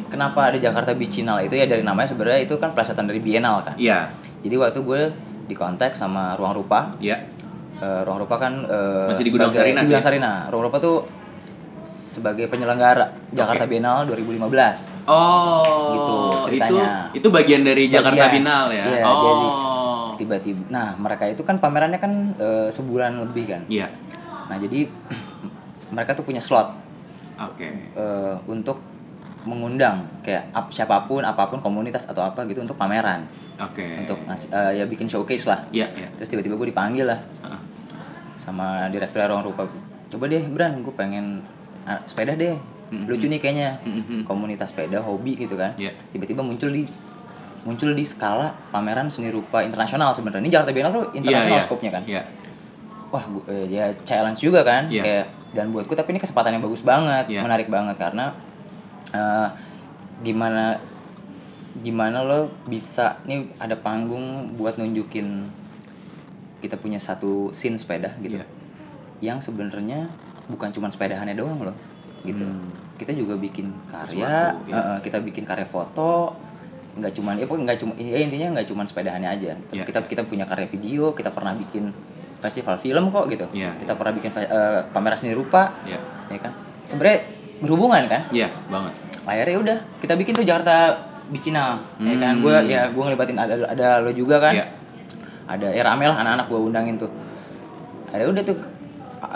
kenapa ada Jakarta Bicinal itu ya dari namanya sebenarnya itu kan pelesetan dari Bienal kan Iya. jadi waktu gue di kontak sama Ruang Rupa Iya. Eh, Ruang Rupa kan eh, Masih di Gudang Sarina, di Gudang ya? Sarina. Ruang Rupa tuh sebagai penyelenggara Jakarta Biennale 2015 Oh, Gitu, itu ceritanya. itu bagian dari Jakarta Bagian. Binal ya. Iya, oh. jadi tiba-tiba nah mereka itu kan pamerannya kan eh, sebulan lebih kan Iya. nah jadi mereka tuh punya slot Oke. eh, untuk mengundang kayak ap- siapa pun apa pun komunitas atau apa gitu untuk pameran Oke. untuk ngasih eh, ya bikin showcase lah Iya, iya. terus tiba-tiba gue dipanggil lah Heeh. sama direktur ruang rupa coba deh Bran gue pengen ah, sepeda deh Mhm. lucu nih kayaknya Mhm. komunitas sepeda hobi gitu kan Iya. tiba-tiba muncul di muncul di skala pameran seni rupa internasional sebenarnya ini Jakarta Biennale tuh internasional Iya, iya. skopnya kan Iya. wah gua, eh, ya challenge juga kan Iya. kayak dan buatku tapi ini kesempatan yang bagus banget Iya. menarik banget karena eh, gimana gimana lo bisa nih ada panggung buat nunjukin kita punya satu scene sepeda gitu Iya. yang sebenarnya bukan cuma sepedahannya doang loh gitu Hmm. kita juga bikin karya Sesuatu, ya. eh, kita bikin karya foto nggak cuma ya pokoknya nggak cuma ya intinya nggak cuma sepedahannya aja Iya. kita kita punya karya video kita pernah bikin festival film kok gitu Iya. kita pernah bikin eh, pameran seni rupa Iya. ya kan sebenarnya berhubungan kan Iya, banget. akhirnya udah kita bikin tuh Jakarta Bicina ya kan Hmm. gue ya gue ngelibatin ada ada lo juga kan Iya. ada ya rame lah anak-anak gue undangin tuh ada udah tuh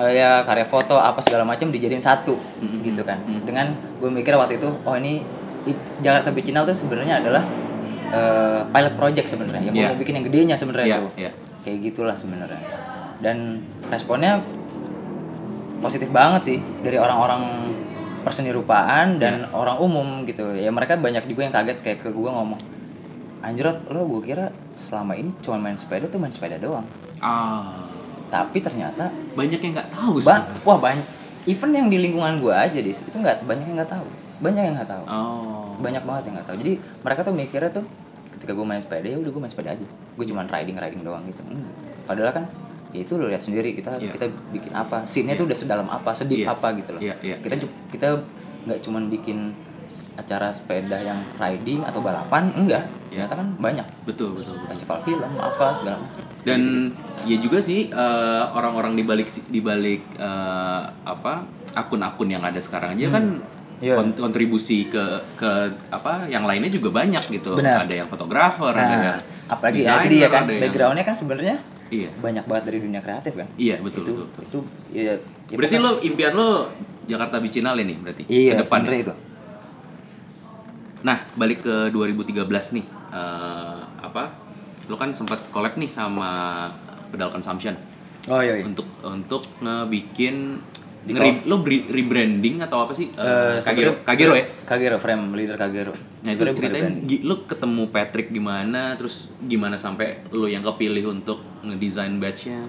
ya karya foto apa segala macam dijadiin satu Mm-mm. gitu kan Mm. dengan gue mikir waktu itu oh ini it- Jakarta Bicinal tuh sebenarnya adalah eh, pilot project sebenarnya yang gue Iya. mau bikin yang gedenya sebenarnya Iya, tuh iya. kayak gitulah sebenarnya dan responnya positif banget sih dari orang-orang perseni rupaan dan Iya. orang umum gitu ya mereka banyak juga yang kaget kayak ke gue ngomong anjrot lo gue kira selama ini cuma main sepeda tuh main sepeda doang Ah, tapi ternyata banyak yang nggak tahu ba sebenarnya. wah banyak. Even yang di lingkungan gue aja dis itu nggak banyak yang nggak tahu. Banyak yang nggak tahu. Oh. banyak banget yang nggak tahu. Jadi mereka tuh mikirnya tuh ketika gue main sepeda ya udah gue main sepeda aja. Gue cuma riding riding doang gitu. Enggak. padahal kan ya itu lo lihat sendiri. Kita Iya. kita bikin apa. Scene-nya tuh udah sedalam apa sedip Iya. apa gitu loh. Iya, iya, kita kita nggak cuma bikin acara sepeda yang riding atau balapan enggak ternyata kan banyak Betul, betul, betul. festival film apa segala macam Dan ya juga sih eh, orang-orang di balik di balik eh, apa akun-akun yang ada sekarang aja kan Iya. kon- kontribusi ke ke apa yang lainnya juga banyak gitu. Benar. Ada yang fotografer, ada nah yang apalagi ya jadi ya kan ada yang- backgroundnya kan sebenarnya Iya. banyak banget dari dunia kreatif kan Iya, betul, itu betul, betul. itu ya, ya Berarti pokoknya- lo impian lo Jakarta Bicinale nih berarti iya ke depan. ya? itu Nah, balik ke 2013 nih. eh, apa? Lo kan sempat collab nih sama Pedal Consumption oh iya, iya. untuk untuk ngebikin Di nge lo rebranding atau apa sih? Eh, Kagero, Kagero ya. Kagero frame leader Kagero Nah itu ceritain lo ketemu Patrick gimana, terus gimana sampai lo yang kepilih untuk ngedesain badge-nya?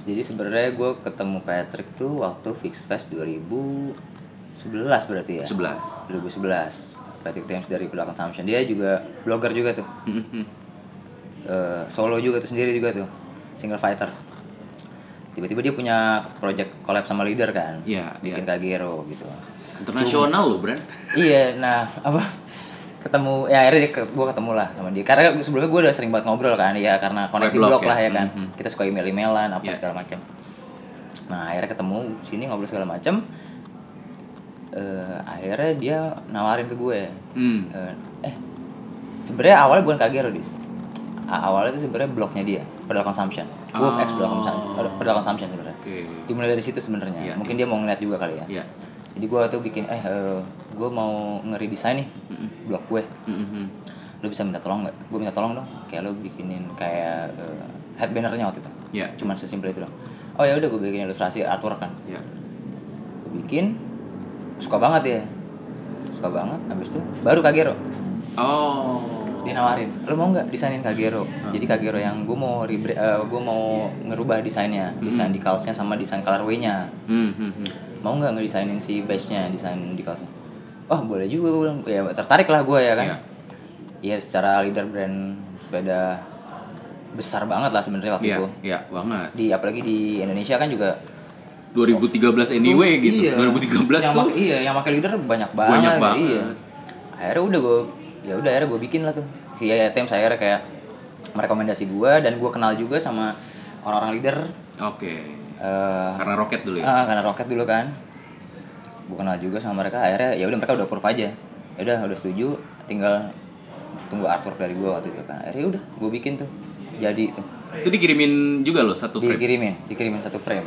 jadi sebenarnya gue ketemu Patrick tuh waktu Fix Fest 2011 berarti ya 11. 2011 Patrick Thames dari Pedal Consumption dia juga blogger juga tuh. Eh, solo juga tuh sendiri juga tuh single fighter tiba-tiba dia punya project collab sama leader kan Iya, bikin iya. Kagero gitu Internasional lo, Bran. iya nah apa ketemu ya akhirnya dia gue ketemu lah sama dia karena sebelumnya gue udah sering banget ngobrol kan ya karena koneksi blog blog ya? lah ya kan Mhm. kita suka email emailan apa Iya. segala macam nah akhirnya ketemu sini ngobrol segala macam Eh, akhirnya dia nawarin ke gue Hmm. Eh, eh sebenarnya awalnya bukan Kagero dis awalnya itu sebenarnya blognya dia Pedal Consumption Wolf X Pedal Consumption Pedal Consumption sebenarnya Oke. dimulai dari situ sebenarnya Iya, mungkin dia mau ngeliat juga kali ya Iya. jadi gue tuh bikin eh gue mau ngeredesain nih Mm-mm. blog gue Mhm. lo bisa minta tolong nggak gue minta tolong dong kayak lo bikinin kayak eh, head bannernya waktu itu Iya. cuman sesimpel itu dong oh ya udah gue bikin ilustrasi artwork kan Iya. gue bikin suka banget ya suka banget habis itu baru Kagero. Oh. dia nawarin lo mau nggak desainin Kagero? Jadi Kagero yang gue mau rebre gue mau ngerubah desainnya desain decalsnya sama desain colorway-nya Hmm, hmm, hmm. mau nggak ngedesainin si badge-nya desain decalsnya oh boleh juga gue bilang. Ya tertarik lah gue ya kan? Iya. Iya secara leader brand sepeda besar banget lah sebenarnya waktu Iya, itu. iya banget. di apalagi di Indonesia kan juga 2013 anyway gitu. Iya. 2013 yang tuh iya yang pakai leader banyak banget, Banyak banget. iya akhirnya udah gue ya udah akhirnya gue bikin lah tuh si ITM saya akhirnya kayak merekomendasi gue dan gue kenal juga sama orang-orang leader oke. eh Karena roket dulu ya. ah, karena roket dulu kan gue kenal juga sama mereka akhirnya ya udah mereka udah approve aja ya udah udah setuju tinggal tunggu artwork dari gue waktu itu kan akhirnya udah gue bikin tuh jadi tuh Itu dikirimin juga loh satu frame. dikirimin dikirimin satu frame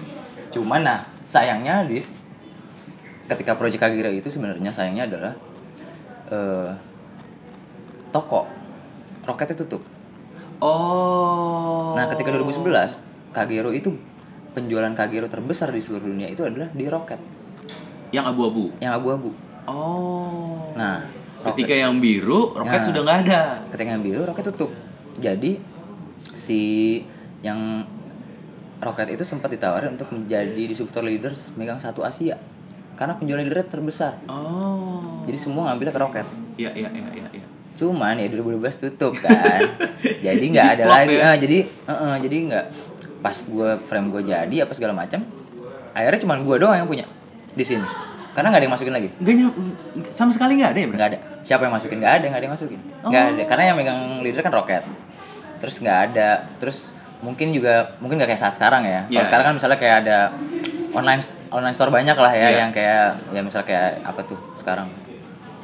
cuman nah sayangnya di ketika project Kagira itu sebenarnya sayangnya adalah eh toko roketnya tutup Oh. nah ketika 2011 Kagero itu penjualan Kagero terbesar di seluruh dunia itu adalah di roket yang abu-abu. yang abu-abu Oh. nah Ketika yang biru, roket Nah. sudah nggak ada. ketika yang biru roket tutup jadi si yang roket itu sempat ditawarin untuk menjadi distributor leaders megang satu Asia. Karena penjualan leader terbesar. Oh. jadi semua ngambilnya ke roket. Iya, iya, iya, iya, iya. cuman ya 2012 tutup kan. Jadi nggak ada lagi. ya? Ah, jadi eh, eh, jadi nggak. Pas gue frame gue jadi apa segala macam akhirnya cuman gue doang yang punya di sini. Karena nggak ada yang masukin lagi. Nyam, sama sekali nggak ada ya, nggak ada. Siapa yang masukin? Nggak ada nggak ada yang masukin. Nggak ada. Karena yang megang leader kan roket. Terus nggak ada. Terus mungkin juga mungkin nggak kayak saat sekarang ya kalau Iya. sekarang kan misalnya kayak ada online online store banyak lah ya Iya. yang kayak ya misalnya kayak apa tuh sekarang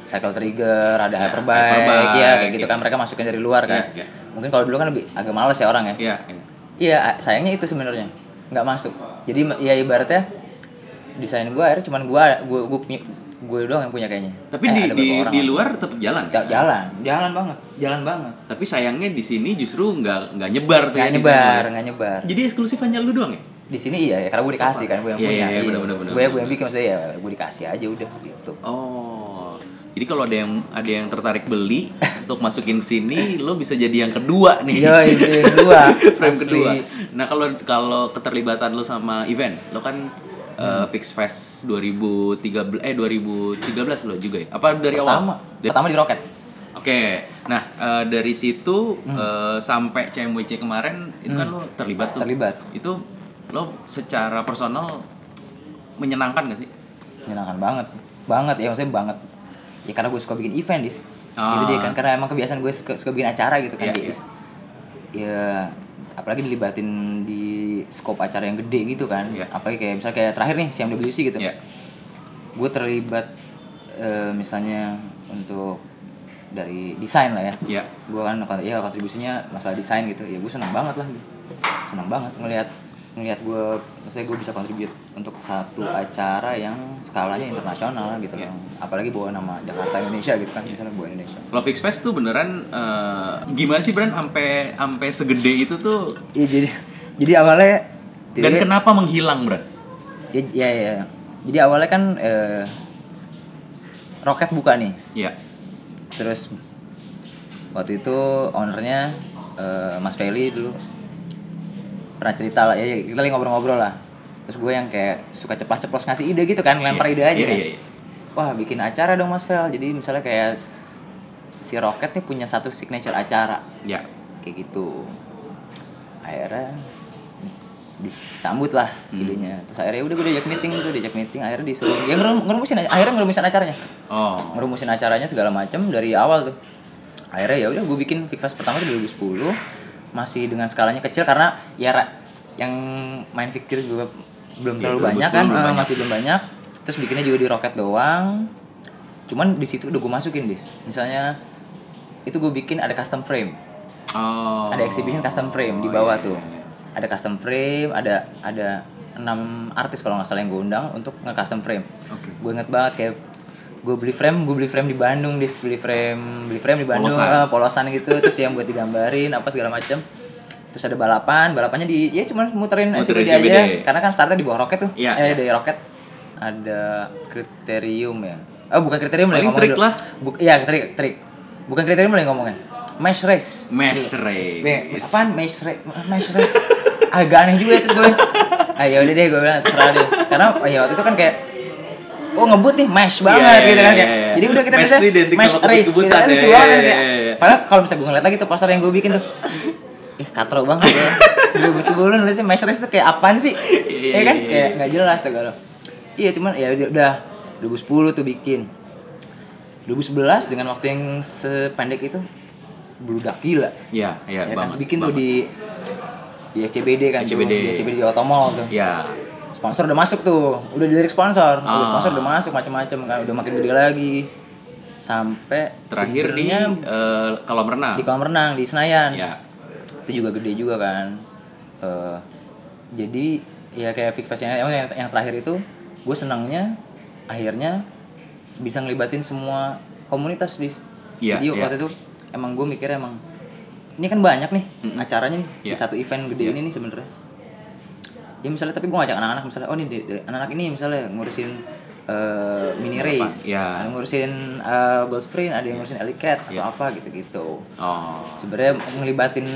cycle trigger ada Ya, hyperbike, Hyperbike, ya kayak gitu iya. kan mereka masukin dari luar kan Iya, iya. mungkin kalau dulu kan lebih agak males ya orang ya Iya, iya. iya sayangnya itu sebenarnya nggak masuk jadi ya ibaratnya desain gue akhirnya cuman gue gue gue doang yang punya kayaknya Tapi Eh, di di, di luar tetap jalan. Ja- jalan jalan banget jalan banget Tapi sayangnya di sini justru nggak nggak nyebar tuh. nggak ya nyebar desain lo. nggak nyebar Jadi eksklusif hanya lu doang ya? di sini iya ya karena gue dikasih kan gue yang Iya, punya iya, iya, bener, bener, bener, gue gue yang bikin maksudnya ya gue dikasih aja udah gitu Oh. Jadi kalau ada yang ada yang tertarik beli untuk masukin ke sini, lo bisa jadi yang kedua nih. iya yang kedua Frame kedua. Nah, kalau kalau keterlibatan lo sama event, lo kan Hmm. eh, Fix Fest 2013 eh 2013 lo juga ya? Apa dari pertama awal? Da- pertama di roket Oke. Nah, eh, dari situ Hmm. eh, sampai CMWC kemarin itu kan lo terlibat tuh. Terlibat. Itu lo secara personal menyenangkan gak sih? menyenangkan banget sih banget ya maksudnya banget ya karena gue suka bikin event dis Ah. gitu dia kan karena emang kebiasaan gue suka, suka bikin acara gitu kan Iya, dis ya apalagi dilibatin di scope acara yang gede gitu kan Iya. apalagi kayak misalnya kayak terakhir nih CMWC gitu Iya. gue terlibat eh, misalnya untuk dari desain lah ya Iya. gue kan ya kontribusinya masalah desain gitu ya gue senang banget lah senang banget ngelihat ngelihat gue maksudnya gue bisa kontribut untuk satu acara yang skalanya internasional gitu Iya. loh. apalagi bawa nama Jakarta Indonesia gitu kan misalnya bawa Indonesia Lo Fix Fest tuh beneran eh, gimana sih Bran sampai sampai segede itu tuh Iya jadi jadi awalnya dan jadi- kenapa menghilang Bran? ya, ya, ya. jadi awalnya kan eh, roket buka nih Iya. terus waktu itu ownernya eh, Mas Feli dulu pernah cerita lah. Ya ya, kita lagi ngobrol-ngobrol lah. Terus gue yang kayak suka ceplas-ceplos ngasih ide gitu kan lempar Iya, ide aja iya, kan. iya, iya. wah bikin acara dong Mas Fel. Jadi misalnya kayak si Rocket nih punya satu signature acara. Ya. kayak gitu. Akhirnya disambut lah Hmm. idenya. Terus akhirnya udah gue diajak meeting tuh diajak meeting. Akhirnya disuruh ya ngerum, ngerumusin aja- akhirnya ngerumusin acaranya. Oh. ngerumusin acaranya segala macam dari awal tuh. Akhirnya ya udah gue bikin Big Fest pertama tuh 2010 masih dengan skalanya kecil karena ya yang main fikir juga belum Iya, terlalu 2010 banyak kan belum eh, banyak. masih belum banyak terus bikinnya juga di roket doang cuman di situ udah gue masukin dis misalnya itu gue bikin ada custom frame Oh. ada exhibition custom frame di Oh, bawah iya, tuh iya, iya. ada custom frame ada ada enam artis kalau nggak salah yang gue undang untuk nge custom frame Oke. gue inget banget kayak gue beli frame gue beli frame di Bandung dis beli frame beli frame di Bandung Polosan. eh, polosan gitu terus yang buat digambarin apa segala macam terus ada balapan balapannya di ya cuma muterin SCBD aja SCBD. karena kan startnya di bawah roket tuh Iya, eh iya. dari roket ada kriterium ya oh bukan kriterium lagi ngomong trik dulu. lah. Buk- iya trik trik bukan kriterium lagi ngomongnya mesh race Mesh Be, race. apaan mesh race? Mesh race. Agak aneh juga itu gue. Ah ya udah deh gue bilang terserah deh. Karena oh, ya waktu itu kan kayak oh ngebut nih mesh banget Iya, gitu iya, kan iya, kayak. iya. Jadi udah kita Mesh bisa identik mesh sama race gitu kan ya, lucu iya, banget kan iya, kayak. iya, iya. Padahal kalau misalnya gue ngeliat lagi tuh poster yang gue bikin tuh ih katro banget ya 2010 nulisnya match race tuh kayak apaan sih Iya, ya kan iya, iya. kayak nggak jelas tuh kalau iya cuman ya udah- udah 2010 tuh bikin 2011 dengan waktu yang sependek itu beludak gila Iya, iya ya kan? banget. bikin tuh di di SCBD kan tuh, SCBD. di SCBD di Otomol tuh Ya, sponsor udah masuk tuh udah dilirik sponsor udah Ah. sponsor udah masuk macam-macam kan udah makin gede lagi sampai terakhir di eh, kolam renang. di kolam renang di Senayan Ya. itu juga gede juga kan Eh, jadi ya kayak Fest yang, yang, yang terakhir itu gue senangnya akhirnya bisa ngelibatin semua komunitas di Iya, jadi iya. waktu itu emang gue mikirnya emang ini kan banyak nih Mm-mm. acaranya nih di Iya. satu event gede ini nih sebenarnya ya misalnya tapi gue ngajak anak-anak misalnya oh nih di- anak-anak ini misalnya ngurusin eh, mini race Iya. yang ngurusin eh, gold sprint ada yang ngurusin alley cat atau Iya. apa gitu-gitu Oh. sebenarnya ngelibatin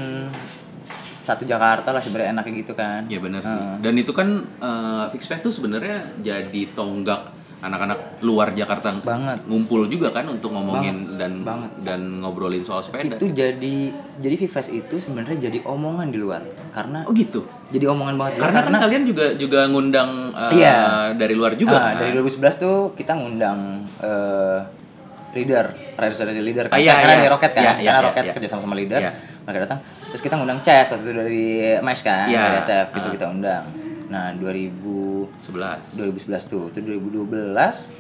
satu Jakarta lah sebenarnya enaknya gitu kan Ya benar sih. Heeh. Dan itu kan eh, Fix Fest tuh sebenarnya jadi tonggak anak-anak luar Jakarta Banget. ngumpul juga kan untuk ngomongin dan Banget. dan ngobrolin soal sepeda. itu jadi jadi Vivas itu sebenarnya jadi omongan di luar karena Oh gitu. jadi omongan banget di luar. Karena kan kalian juga juga ngundang eh, Iya. dari luar juga Ah, kan? dari 2011 tuh kita ngundang eh, leader Riders dari leader kan Ah, iya, karena iya. dari Rocket kan Iya, iya, karena iya, Rocket iya. kerja sama sama leader Iya. mereka datang terus kita ngundang Chess waktu itu dari Mesh kan Iya. dari SF gitu Ah. kita undang nah 2000 11. 2011 tuh itu 2012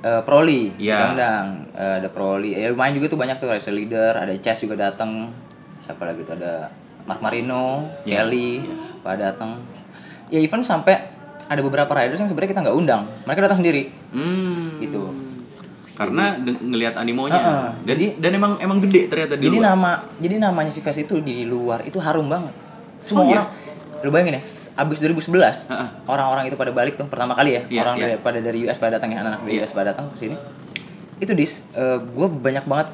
eh Proli kita undang Eh, ada Proli ya lumayan juga tuh banyak tuh race leader ada Chess juga datang siapa lagi tuh ada Mark Marino Iya, Kelly iya. pada datang ya even sampai ada beberapa riders yang sebenarnya kita nggak undang mereka datang sendiri Hmm. Gitu. Karena ngelihat animonya. Heeh. Dan, Jadi- dan emang emang gede ternyata di jadi luar. nama jadi namanya Vivas itu di luar itu harum banget semua Oh, iya? Lu bayangin ya abis 2011 Heeh. orang-orang itu pada balik tuh pertama kali ya Iya, orang iya. dari pada dari US pada datang ya anak-anak dari Iya. US pada datang ke sini itu dis gue banyak banget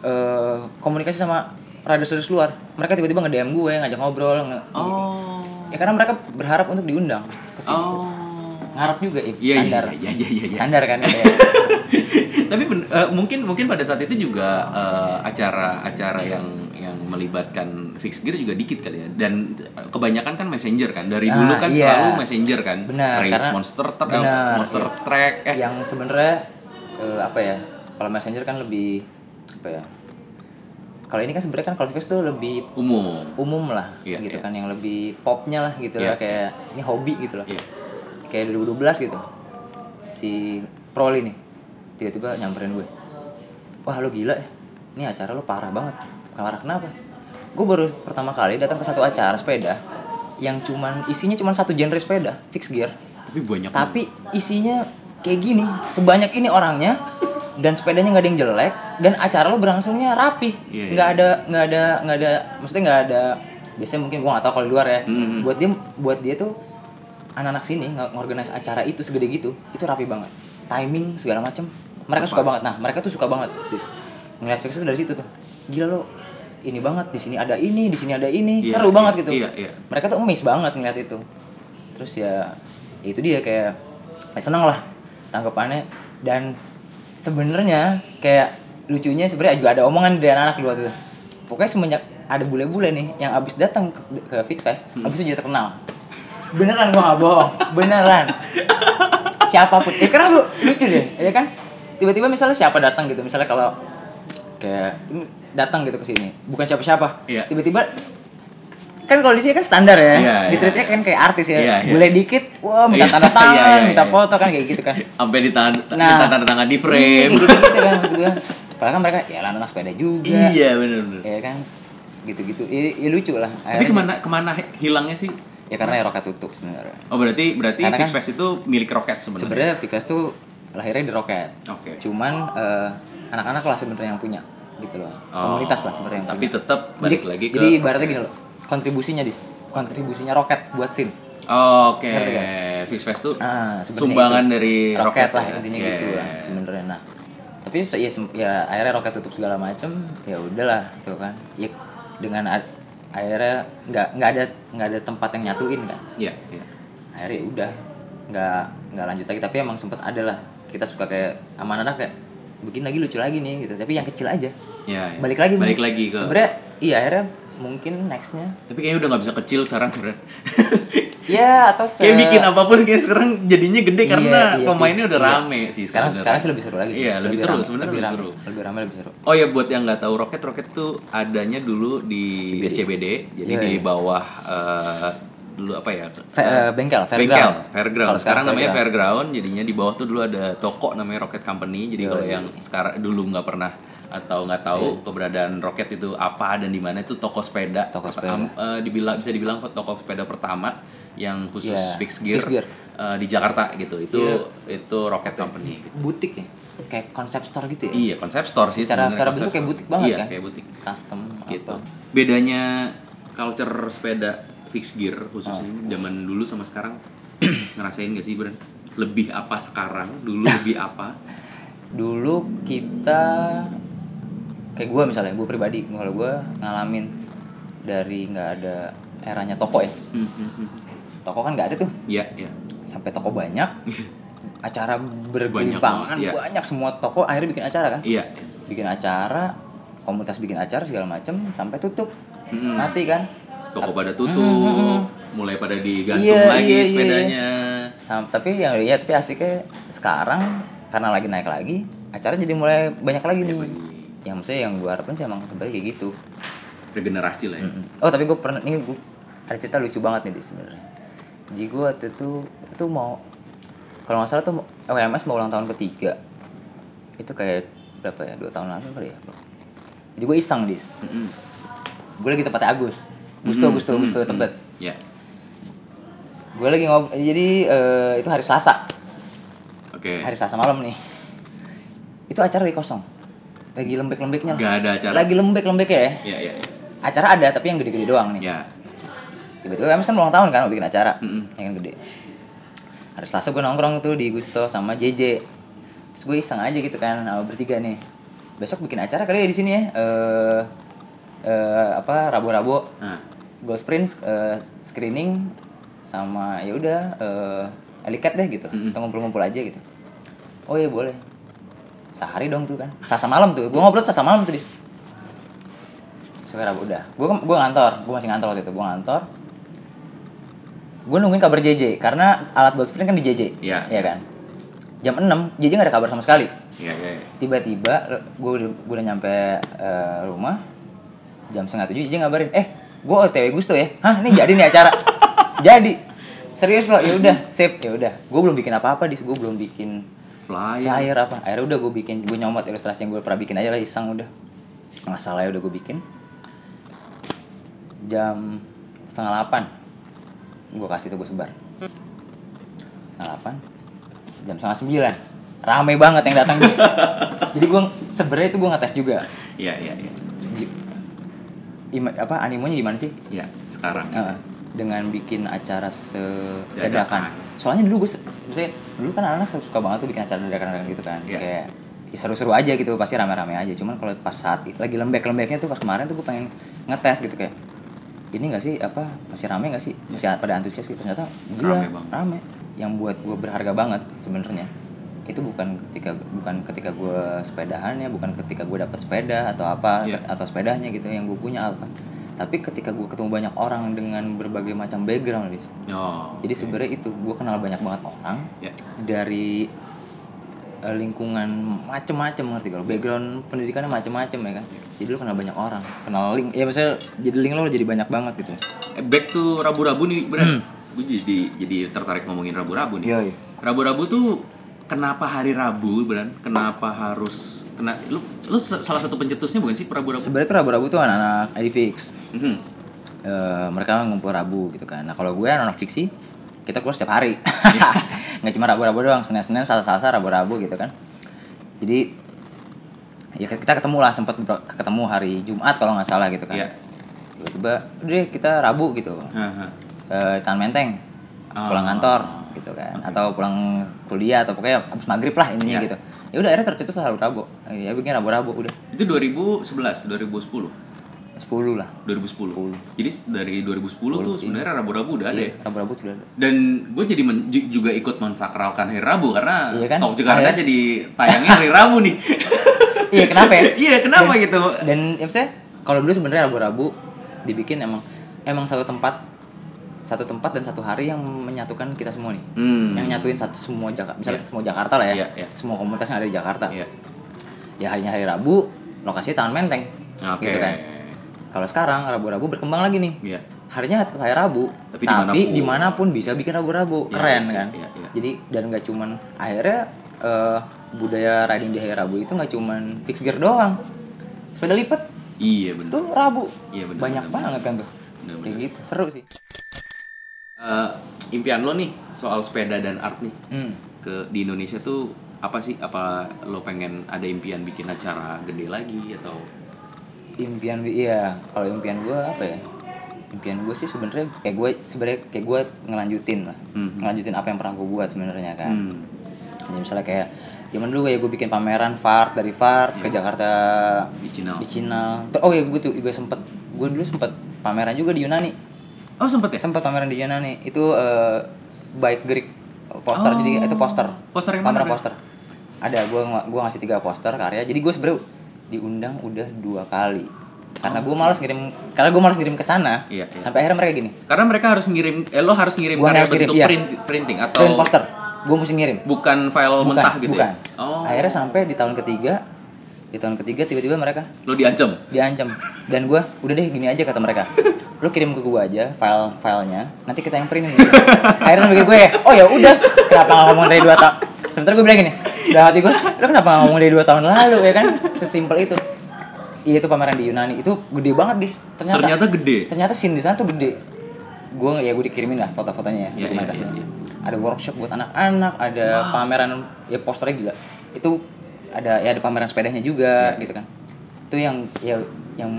eh, komunikasi sama riders-riders luar mereka tiba-tiba nge DM gue ngajak ngobrol nge- Oh. ya karena mereka berharap untuk diundang ke sini Oh. Ngarep juga ya Iya, iya, standar iya, iya, iya, iya. standar kan ya. Tapi eh, mungkin mungkin pada saat itu juga eh, acara-acara yang yang melibatkan fix gear juga dikit kali ya. Dan eh, kebanyakan kan messenger kan. Dari Ah, dulu kan iya. selalu messenger kan. Benar, Race karena- monster eh, benar, monster iya. track eh yang sebenarnya eh, apa ya kalau messenger kan lebih apa ya kalau ini kan sebenarnya kan kalau tuh lebih umum. umum lah Iya, gitu iya. kan yang lebih popnya lah gitu Iya, lah kayak ini hobi gitu lah Iya. Kayak 2012 gitu. Si Proli nih tiba-tiba nyamperin gue. Wah lo gila ya. Ini acara lo parah banget. Parah kenapa? Gue baru pertama kali datang ke satu acara sepeda yang cuman isinya cuman satu genre sepeda fix gear. Tapi banyak. tapi isinya kayak gini sebanyak ini orangnya dan sepedanya nggak ada yang jelek dan acara lo berlangsungnya rapi. Iya, nggak ada nggak ada nggak ada maksudnya nggak ada biasanya mungkin gua nggak tahu kalau di luar ya. Mhm. buat dia buat dia tuh anak-anak sini ngorganize acara itu segede gitu itu rapi banget. Timing segala macem. Mereka suka banget. Nah mereka tuh suka banget Dis. ngeliat fix itu dari situ tuh. Gila lo ini banget di sini ada ini di sini ada ini. Iya, seru iya, banget gitu. iya, iya. mereka tuh emis banget ngeliat itu. Terus ya, ya itu dia kayak ya seneng lah tanggapannya. Dan sebenarnya kayak lucunya sebenarnya juga ada omongan dari anak-anak di waktu itu pokoknya semenjak ada bule-bule nih yang abis datang ke, ke Fix Fest Hmm. abis itu jadi terkenal beneran gua gak bohong. Beneran. Siapa pun. Ya sekarang lu lucu deh ya kan? Tiba-tiba misalnya siapa datang gitu misalnya kalau kayak datang gitu ke sini. Bukan siapa-siapa. Iya. tiba-tiba kan kalau di sini kan standar ya. Iya, di treatnya kan kayak artis ya. Iya, iya. boleh dikit wah minta Iya, tanda tangan iya, iya, minta iya. foto kan kayak gitu kan. Sampai di tangan Nah. minta tanda tangan di frame. gitu gitu kan maksud gue padahal kan mereka ya lah anak sepeda juga. Iya, benar benar. ya kan? Gitu-gitu. Ya, ya lucu lah. Tapi ke mana ke mana hilangnya sih? Ya karena ya roket tutup sebenarnya Oh berarti berarti Karena Fix kan- Fest itu milik Rocket sebenarnya. sebenarnya Vikas tuh lahirnya di roket Oke. cuman eh, anak-anak lah sebenarnya yang punya gitu loh Oh, komunitas lah sebenarnya Tapi punya. tetap balik lagi ke jadi ibaratnya gini loh kontribusinya dis kontribusinya roket buat sim Oh, Oke, Ngerti kan? Fix Fest tuh Ah, sumbangan itu. dari roket, lah ya? intinya Oke. gitu lah sebenarnya nah tapi ya, ya akhirnya roket tutup segala macem ya udahlah tuh kan ya dengan akhirnya nggak nggak ada nggak ada tempat yang nyatuin kan Iya, iya. akhirnya ya udah nggak nggak lanjut lagi tapi emang sempet ada lah kita suka kayak sama anak kayak bikin lagi lucu lagi nih gitu tapi yang kecil aja Iya, iya. balik lagi balik Bu. lagi ke sebenarnya iya akhirnya mungkin nextnya Tapi kayaknya udah nggak bisa kecil sekarang, Bro. ya atau se- Kayak bikin apa pun kayak sekarang jadinya gede Iya, karena iya pemainnya sih. udah Iya. rame sih sekarang sekarang sih lebih seru lagi sih. Iya, lebih seru, rame, sebenarnya lebih lebih seru. lebih rame lebih seru Oh ya buat yang nggak tahu Rocket Rocket tuh adanya dulu di CBD. CBD, jadi Iya, di iya. bawah eh, dulu apa ya? Fe- eh, bengkel, Bengkel, fairground. fairground. Kalau Sekarang, namanya fairground. fairground, jadinya di bawah tuh dulu ada toko namanya Rocket Company. Jadi kalau yang sekarang dulu nggak pernah atau nggak tahu keberadaan Rocket itu apa dan di mana itu toko sepeda. Toko sepeda. am- eh, dibilang bisa dibilang toko sepeda pertama yang khusus Iya, fixed gear, fixed gear. eh, di Jakarta gitu. Itu Iya. itu Rocket Company. butik ya kayak konsep store gitu ya Iya, konsep store sih. Secara- secara bentuk kayak butik banget iya, kan? kayak butik custom gitu. apa. Bedanya culture sepeda fixed gear khususnya Ah. zaman dulu sama sekarang ngerasain gak sih Bran? Lebih apa sekarang? Dulu lebih apa? dulu kita kayak gue misalnya gue pribadi kalau gue ngalamin dari nggak ada eranya toko ya Hmm, hmm, hmm. toko kan nggak ada tuh Iya, iya. sampai toko banyak acara bergelimpangan banget, iya. banyak semua toko akhirnya bikin acara kan Iya. bikin acara komunitas bikin acara segala macam sampai tutup Mm-mm. mati kan Toko pada tutup, Hmm, mulai pada digantung Iya, lagi iya, iya. sepedanya. Sam- tapi yang ya tapi asiknya sekarang karena lagi naik lagi acara jadi mulai banyak lagi nih lagi. Yang maksudnya yang gue harapin sih emang sebenarnya kayak gitu Regenerasi lah ya. Mm-mm. oh tapi gue pernah nih gue ada cerita lucu banget nih di sebenarnya jadi gue waktu itu itu mau kalau nggak salah tuh WMS mau ulang tahun ketiga itu kayak berapa ya dua tahun lalu kali ya jadi gue iseng dis Mm-mm. gue lagi tempatnya Agus Gusto Mm-mm. Gusto Mm-mm. Gusto tempat Iya. gue lagi ngob jadi eh, itu hari Selasa Oke. hari Selasa malam nih itu acara lagi kosong lagi lembek-lembeknya lah. Gak ada acara. lagi lembek-lembeknya ya? Iya, iya, iya. acara ada tapi yang gede-gede doang nih. Ya. tiba-tiba Emes kan ulang tahun kan mau bikin acara. Mm-mm. yang gede. Hari Selasa gue nongkrong tuh di Gusto sama JJ terus gue iseng aja gitu kan bertiga nih. Besok bikin acara kali ya di sini ya. Eh eh, apa rabu-rabu Nah, Gold Sprint eh, screening sama ya udah eh Elicat deh gitu. Mm-mm. kita ngumpul-ngumpul aja gitu. Oh iya boleh sehari dong tuh kan. Sasa malam tuh. Gue ngobrol sasa malam tuh dis. Sekarang udah. Gue gue ngantor. Gue masih ngantor waktu itu. Gue ngantor. Gue nungguin kabar JJ karena alat Gold Sprint kan di JJ Iya. Iya kan? Jam 6 JJ gak ada kabar sama sekali. Iya, iya. iya. tiba-tiba gue udah gue udah nyampe eh, rumah. Jam setengah tujuh JJ ngabarin eh gue OTW Gusto ya? Hah ini jadi nih acara. Jadi. Serius loh ya udah sip. Ya udah. Gue belum bikin apa-apa dis. Gue belum bikin Flyer. flyer apa akhirnya udah gue bikin gue nyomot ilustrasi yang gue pernah bikin aja lah iseng udah masalahnya udah gue bikin jam setengah delapan gue kasih tuh gue sebar setengah delapan jam setengah sembilan rame banget yang datang jadi gue sebenarnya itu gue ngetes juga Iya, iya, iya. Apa animonya gimana sih Iya, sekarang. Heeh. Dengan bikin acara Dadakan. sedadakan soalnya dulu gue maksudnya dulu kan anak-anak suka banget tuh bikin acara dadakan-dadakan gitu kan. Iya. kayak ya seru-seru aja gitu pasti rame-rame aja. Cuman kalau pas saat lagi lembek-lembeknya tuh pas kemarin tuh gue pengen ngetes gitu kayak ini gak sih apa masih rame gak sih? Masih pada antusias gitu. Ternyata gila Rame banget. rame. Yang buat gue berharga banget sebenarnya. Itu bukan ketika bukan ketika gue sepedahannya bukan ketika gue dapat sepeda atau apa Iya. atau sepedanya gitu yang gue punya apa tapi ketika gue ketemu banyak orang dengan berbagai macam background Dis. Oh. jadi sebenarnya itu gue kenal banyak banget orang Ya. dari eh, lingkungan macem-macem ngerti kalau background pendidikannya macem-macem ya kan jadi lu kenal banyak orang kenal link ya misalnya jadi link lo jadi banyak banget gitu Eh, back to rabu-rabu nih, Bran. Gue jadi jadi tertarik ngomongin rabu-rabu nih. Yoi. Rabu-rabu tuh kenapa hari Rabu, Bran? Kenapa harus kena lu lu sa- salah satu pencetusnya bukan sih rabu-rabu? sebenarnya tuh rabu-rabu tuh anak-anak IDFix Mhm. Eh, mereka ngumpul rabu gitu kan nah kalau gue anak fiksi kita keluar setiap hari nggak cuma rabu-rabu doang senin senin selasa selasa rabu-rabu gitu kan jadi ya kita ketemu lah sempat ketemu hari jumat kalau nggak salah gitu kan Iya. tiba-tiba deh, kita rabu gitu Haha. eh Taman Menteng Oh. pulang kantor gitu kan atau pulang kuliah atau pokoknya abis maghrib lah intinya Iya. gitu ya udah akhirnya tercetus hari rabu ya bikin rabu-rabu udah Itu 2011, 2010. 10 lah 2010. Jadi dari 2010 tuh sebenarnya rabu-rabu udah ada ya. Iya, rabu-rabu tuh udah ada Dan gue jadi men- ju- juga ikut mensakralkan hari Rabu karena Iya kan? Talk Jakarta Akhirnya- jadi tayangnya hari Rabu nih. iya kenapa ya Iya, kenapa gitu? dan ya maksudnya kalau dulu sebenarnya rabu-rabu dibikin emang emang satu tempat satu tempat dan satu hari yang menyatukan kita semua nih Hmm. yang nyatuin satu semua Jakarta misalnya Iya. semua Jakarta lah ya Iya, iya. semua komunitas yang ada di Jakarta Iya. ya harinya hari Rabu lokasi Taman Menteng Oke. gitu kan kalau sekarang Rabu-Rabu berkembang lagi nih Iya. harinya hari Rabu Tapi tapi, di mana pun. di mana pun bisa bikin Rabu-Rabu Iya, keren iya, kan iya, iya. jadi dan nggak cuman akhirnya eh, budaya riding di hari Rabu itu nggak cuman fix gear doang sepeda lipat Iya benar. tuh Rabu Iya, bener, banyak bener, banget kan tuh Bener, kayak bener. gitu seru sih Eh, impian lo nih soal sepeda dan art nih hmm. ke di Indonesia tuh apa sih? Apa lo pengen ada impian bikin acara gede lagi atau? impian iya kalau impian gue apa ya impian gue sih sebenarnya kayak gue sebenarnya kayak gue ngelanjutin lah Hmm. ngelanjutin apa yang pernah gue buat sebenarnya kan Hmm. Jadi misalnya kayak zaman dulu ya gue bikin pameran Fart dari Fart ke Jakarta Di Cina. di Cina. Oh ya gue tuh gue sempet gue dulu sempet pameran juga di Yunani. Oh sempet ya? Sempet pameran di Yunani itu eh, bike Greek poster Oh. jadi itu poster. Poster yang mana, Pameran poster. Ada gue gue ngasih tiga poster karya. Jadi gue sebenarnya diundang udah dua kali. Karena gue malas ngirim karena gue malas ngirim ke sana. Iya, iya. Sampai akhirnya mereka gini. Karena mereka harus ngirim, eh, lo harus ngirim Gua karya harus ngirim, bentuk iya. print, printing atau Print poster. Gue mesti ngirim. bukan file Bukan, mentah gitu bukan. ya? Oh, Akhirnya sampai di tahun ketiga, di tahun ketiga tiba-tiba mereka lo diancam. diancam dan gue udah deh gini aja kata mereka lu kirim ke gue aja file filenya nanti kita yang print gitu. akhirnya begitu gue oh ya udah kenapa nggak ngomong dari dua tahun sebentar gue bilang gini dalam hati gue lu kenapa nggak ngomong dari dua tahun lalu ya kan? Sesimpel itu. Iya itu pameran di Yunani. Itu gede banget di ternyata Ternyata gede. ternyata scene di sana tuh gede. Gue ya gue dikirimin lah foto-fotonya ya Iya, dokumentasinya iya, iya. ada workshop buat anak-anak ada pameran ya posternya gila. Itu ada ya ada pameran sepedanya juga gitu kan. Itu yang ya yang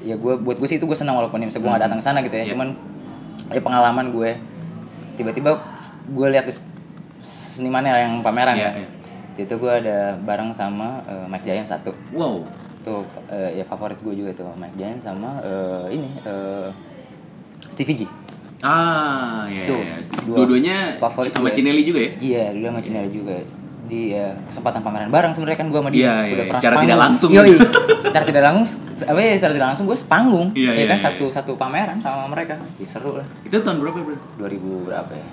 ya gue buat gue sih itu gue senang walaupun ya, misalnya gue nggak datang sana gitu ya Iya. cuman ya pengalaman gue tiba-tiba gue lihat senimannya yang pameran Iya, ya iya. itu gue ada bareng sama eh, Mike Giant satu Wow. tuh eh, ya favorit gue juga tuh Mike Giant sama eh, ini eh, Stevie G Ah, iya, Tuh, iya. dua Dua-duanya favorit sama gue. Cinelli juga ya? Iya, dulu sama Cinere juga di ya, kesempatan pameran bareng sebenarnya kan gue sama dia Iya, iya, pernah secara sepanggung. tidak langsung. Yoi, secara tidak langsung apa ya secara tidak langsung gue sepanggung Iya, ya iya, kan iya. satu satu pameran sama mereka ya, seru lah Itu tahun berapa, Bro? 2000 berapa ya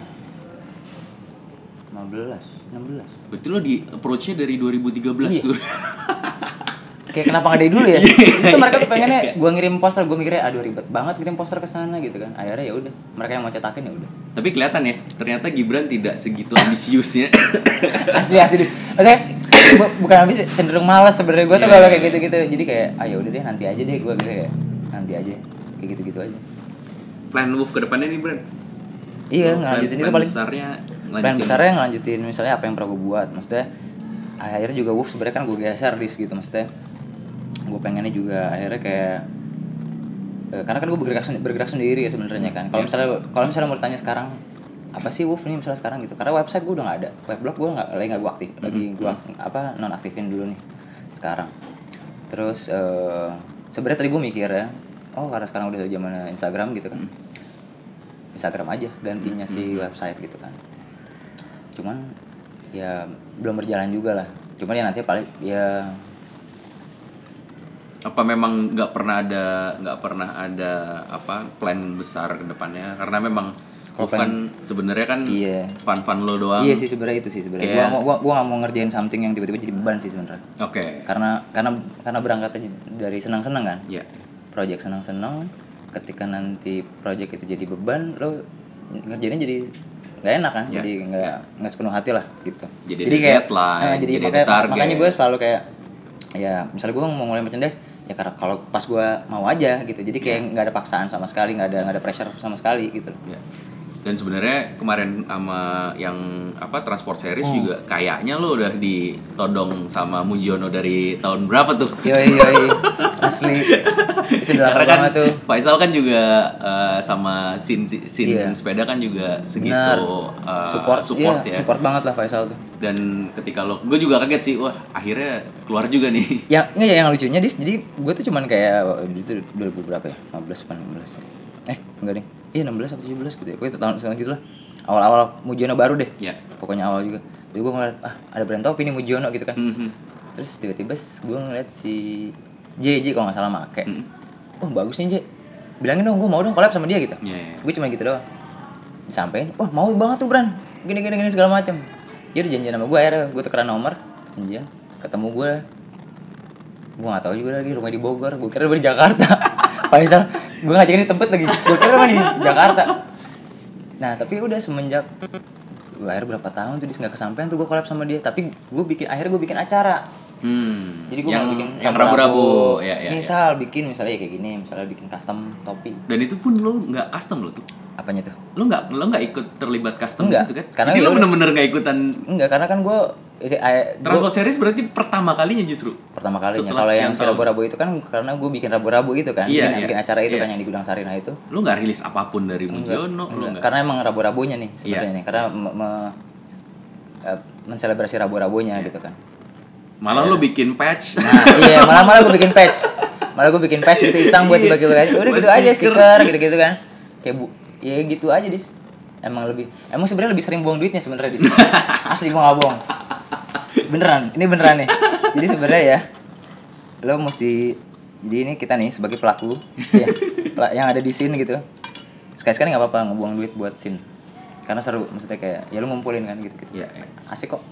15 16 Berarti lo di approach-nya dari 2013 Iya. tuh. kayak kenapa nggak dari dulu ya? Iya, itu mereka tuh pengennya gue ngirim poster gue mikirnya aduh ribet banget ngirim poster ke sana gitu kan. Akhirnya ya udah mereka yang mau cetakin ya udah. Tapi kelihatan ya, ternyata Gibran tidak segitu ambisiusnya. asli asli. Maksudnya bu- bukan habis cenderung malas sebenarnya gue tuh Iya, kalau iya, kayak iya. gitu gitu jadi kayak ah ya udah deh nanti aja deh gue kayak nanti aja kayak gitu gitu aja. Plan Wolf ke depannya nih, Bran. iya Plan- ngelanjutin plan itu paling besarnya plan besarnya ngelanjutin misalnya apa yang pernah gue buat. Maksudnya akhirnya juga Wolf sebenarnya kan gue geser dis gitu maksudnya gue pengennya juga akhirnya kayak eh, karena kan gue bergerak sen- bergerak sendiri ya sebenarnya kan. Kalau Iya. misalnya kalau misalnya mau ditanya sekarang apa sih Wolf nih misalnya sekarang gitu? Karena website gue udah nggak ada. Weblog gue nggak lagi nggak gue aktif lagi gue apa non aktifin dulu nih sekarang. Terus eh, sebenarnya tadi gue mikir ya oh karena sekarang udah zaman Instagram gitu kan Instagram aja gantinya si website gitu kan. Cuman ya belum berjalan juga lah. Cuman ya nanti paling ya apa memang nggak pernah ada nggak pernah ada apa plan besar ke depannya karena memang Wolf kan sebenarnya kan Iya. fun-fun lo doang. iya sih sebenarnya itu sih sebenarnya Kayak- gua, gua, gua gak mau ngerjain something yang tiba-tiba jadi beban sih sebenarnya Oke. karena karena karena berangkatnya dari senang-senang kan Iya. project senang-senang ketika nanti project itu jadi beban lo ngerjainnya jadi nggak enak kan Ya, jadi nggak nggak sepenuh hati lah gitu Jadi ada deadline, eh, jadi, jadi makanya, target. makanya gue selalu kayak ya misalnya gue mau mulai merchandise ya karena kalau pas gue mau aja gitu. Jadi kayak nggak ada paksaan sama sekali nggak ada nggak ada pressure sama sekali gitu. Ya. Dan sebenarnya kemarin sama yang apa transport series Hmm. juga kayaknya lo udah ditodong sama Mujiono dari tahun berapa tuh? yoi yoi asli itu udah lama kan banget tuh Faisal kan juga eh, sama scene scene Iya. sepeda kan juga segitu Benar. eh, support support iya, ya. support banget lah Faisal tuh Dan ketika lo, gue juga kaget sih, wah akhirnya keluar juga nih. ya nggak ya yang lucunya dis jadi gue tuh cuman kayak itu 2000 berapa ya 15 apa 16 eh enggak deh iya 16 atau 17 gitu ya. Pokoknya tahun sekarang gitu lah awal-awal Mujiono baru deh. Ya. pokoknya awal juga. Jadi gue ngeliat ah ada brand topi nih Mujiono gitu kan. Mhm. terus tiba-tiba gue ngeliat si JJ kalau nggak salah make. Mhm. oh bagus nih J. Bilangin dong gue mau dong collab sama dia gitu. Iya, iya. gue cuma gitu doang. Disampein wah mau banget tuh Bran gini gini gini segala macam dia udah janjian sama gue akhirnya gue tukeran nomor janjian ketemu gue gue gak tahu juga lagi rumah di Bogor. Gue kira di Jakarta Faisal gue ngajakin di tempat lagi gue kira rumah di Jakarta nah tapi udah semenjak akhirnya berapa tahun tuh nggak kesampaian tuh gue collab sama dia tapi gue bikin akhirnya gue bikin acara Hmm. jadi gue yang, bikin yang rabu-rabu, ya, ya, ya. misal bikin misalnya kayak gini misalnya bikin custom topi Dan itu pun lo nggak custom lo tuh. apanya tuh Lo nggak lo nggak ikut terlibat custom Enggak, situ kan? karena Jadi ya lo bener-bener nggak ikutan enggak karena kan gue Transport series berarti pertama kalinya justru. pertama kalinya kalau yang si rabu-rabu itu kan karena gue bikin rabu-rabu itu kan Iya, bikin, iya. bikin acara itu Iya. kan yang di gudang Sarina itu Lo nggak rilis apa pun dari Mujiono, lo enggak. nggak. karena emang rabu-rabunya nih sebenarnya Iya. nih karena me, me- eh, menselebrasi rabu-rabunya gitu kan Malah lo bikin patch. nah iya malah malah gue bikin patch malah gue bikin patch gitu iseng buat Iya. dibagi-bagi aja udah Buat gitu aja stiker. gitu-gitu kan kayak bu ya gitu aja dis emang lebih emang sebenarnya lebih sering buang duitnya sebenarnya dis asli gue nggak bohong beneran ini beneran nih jadi sebenarnya ya lo mesti jadi ini kita nih sebagai pelaku ya, yang ada di scene gitu sekali-sekali nggak apa-apa ngebuang duit buat scene karena seru maksudnya kayak ya lo ngumpulin kan gitu gitu Iya, iya. asik kok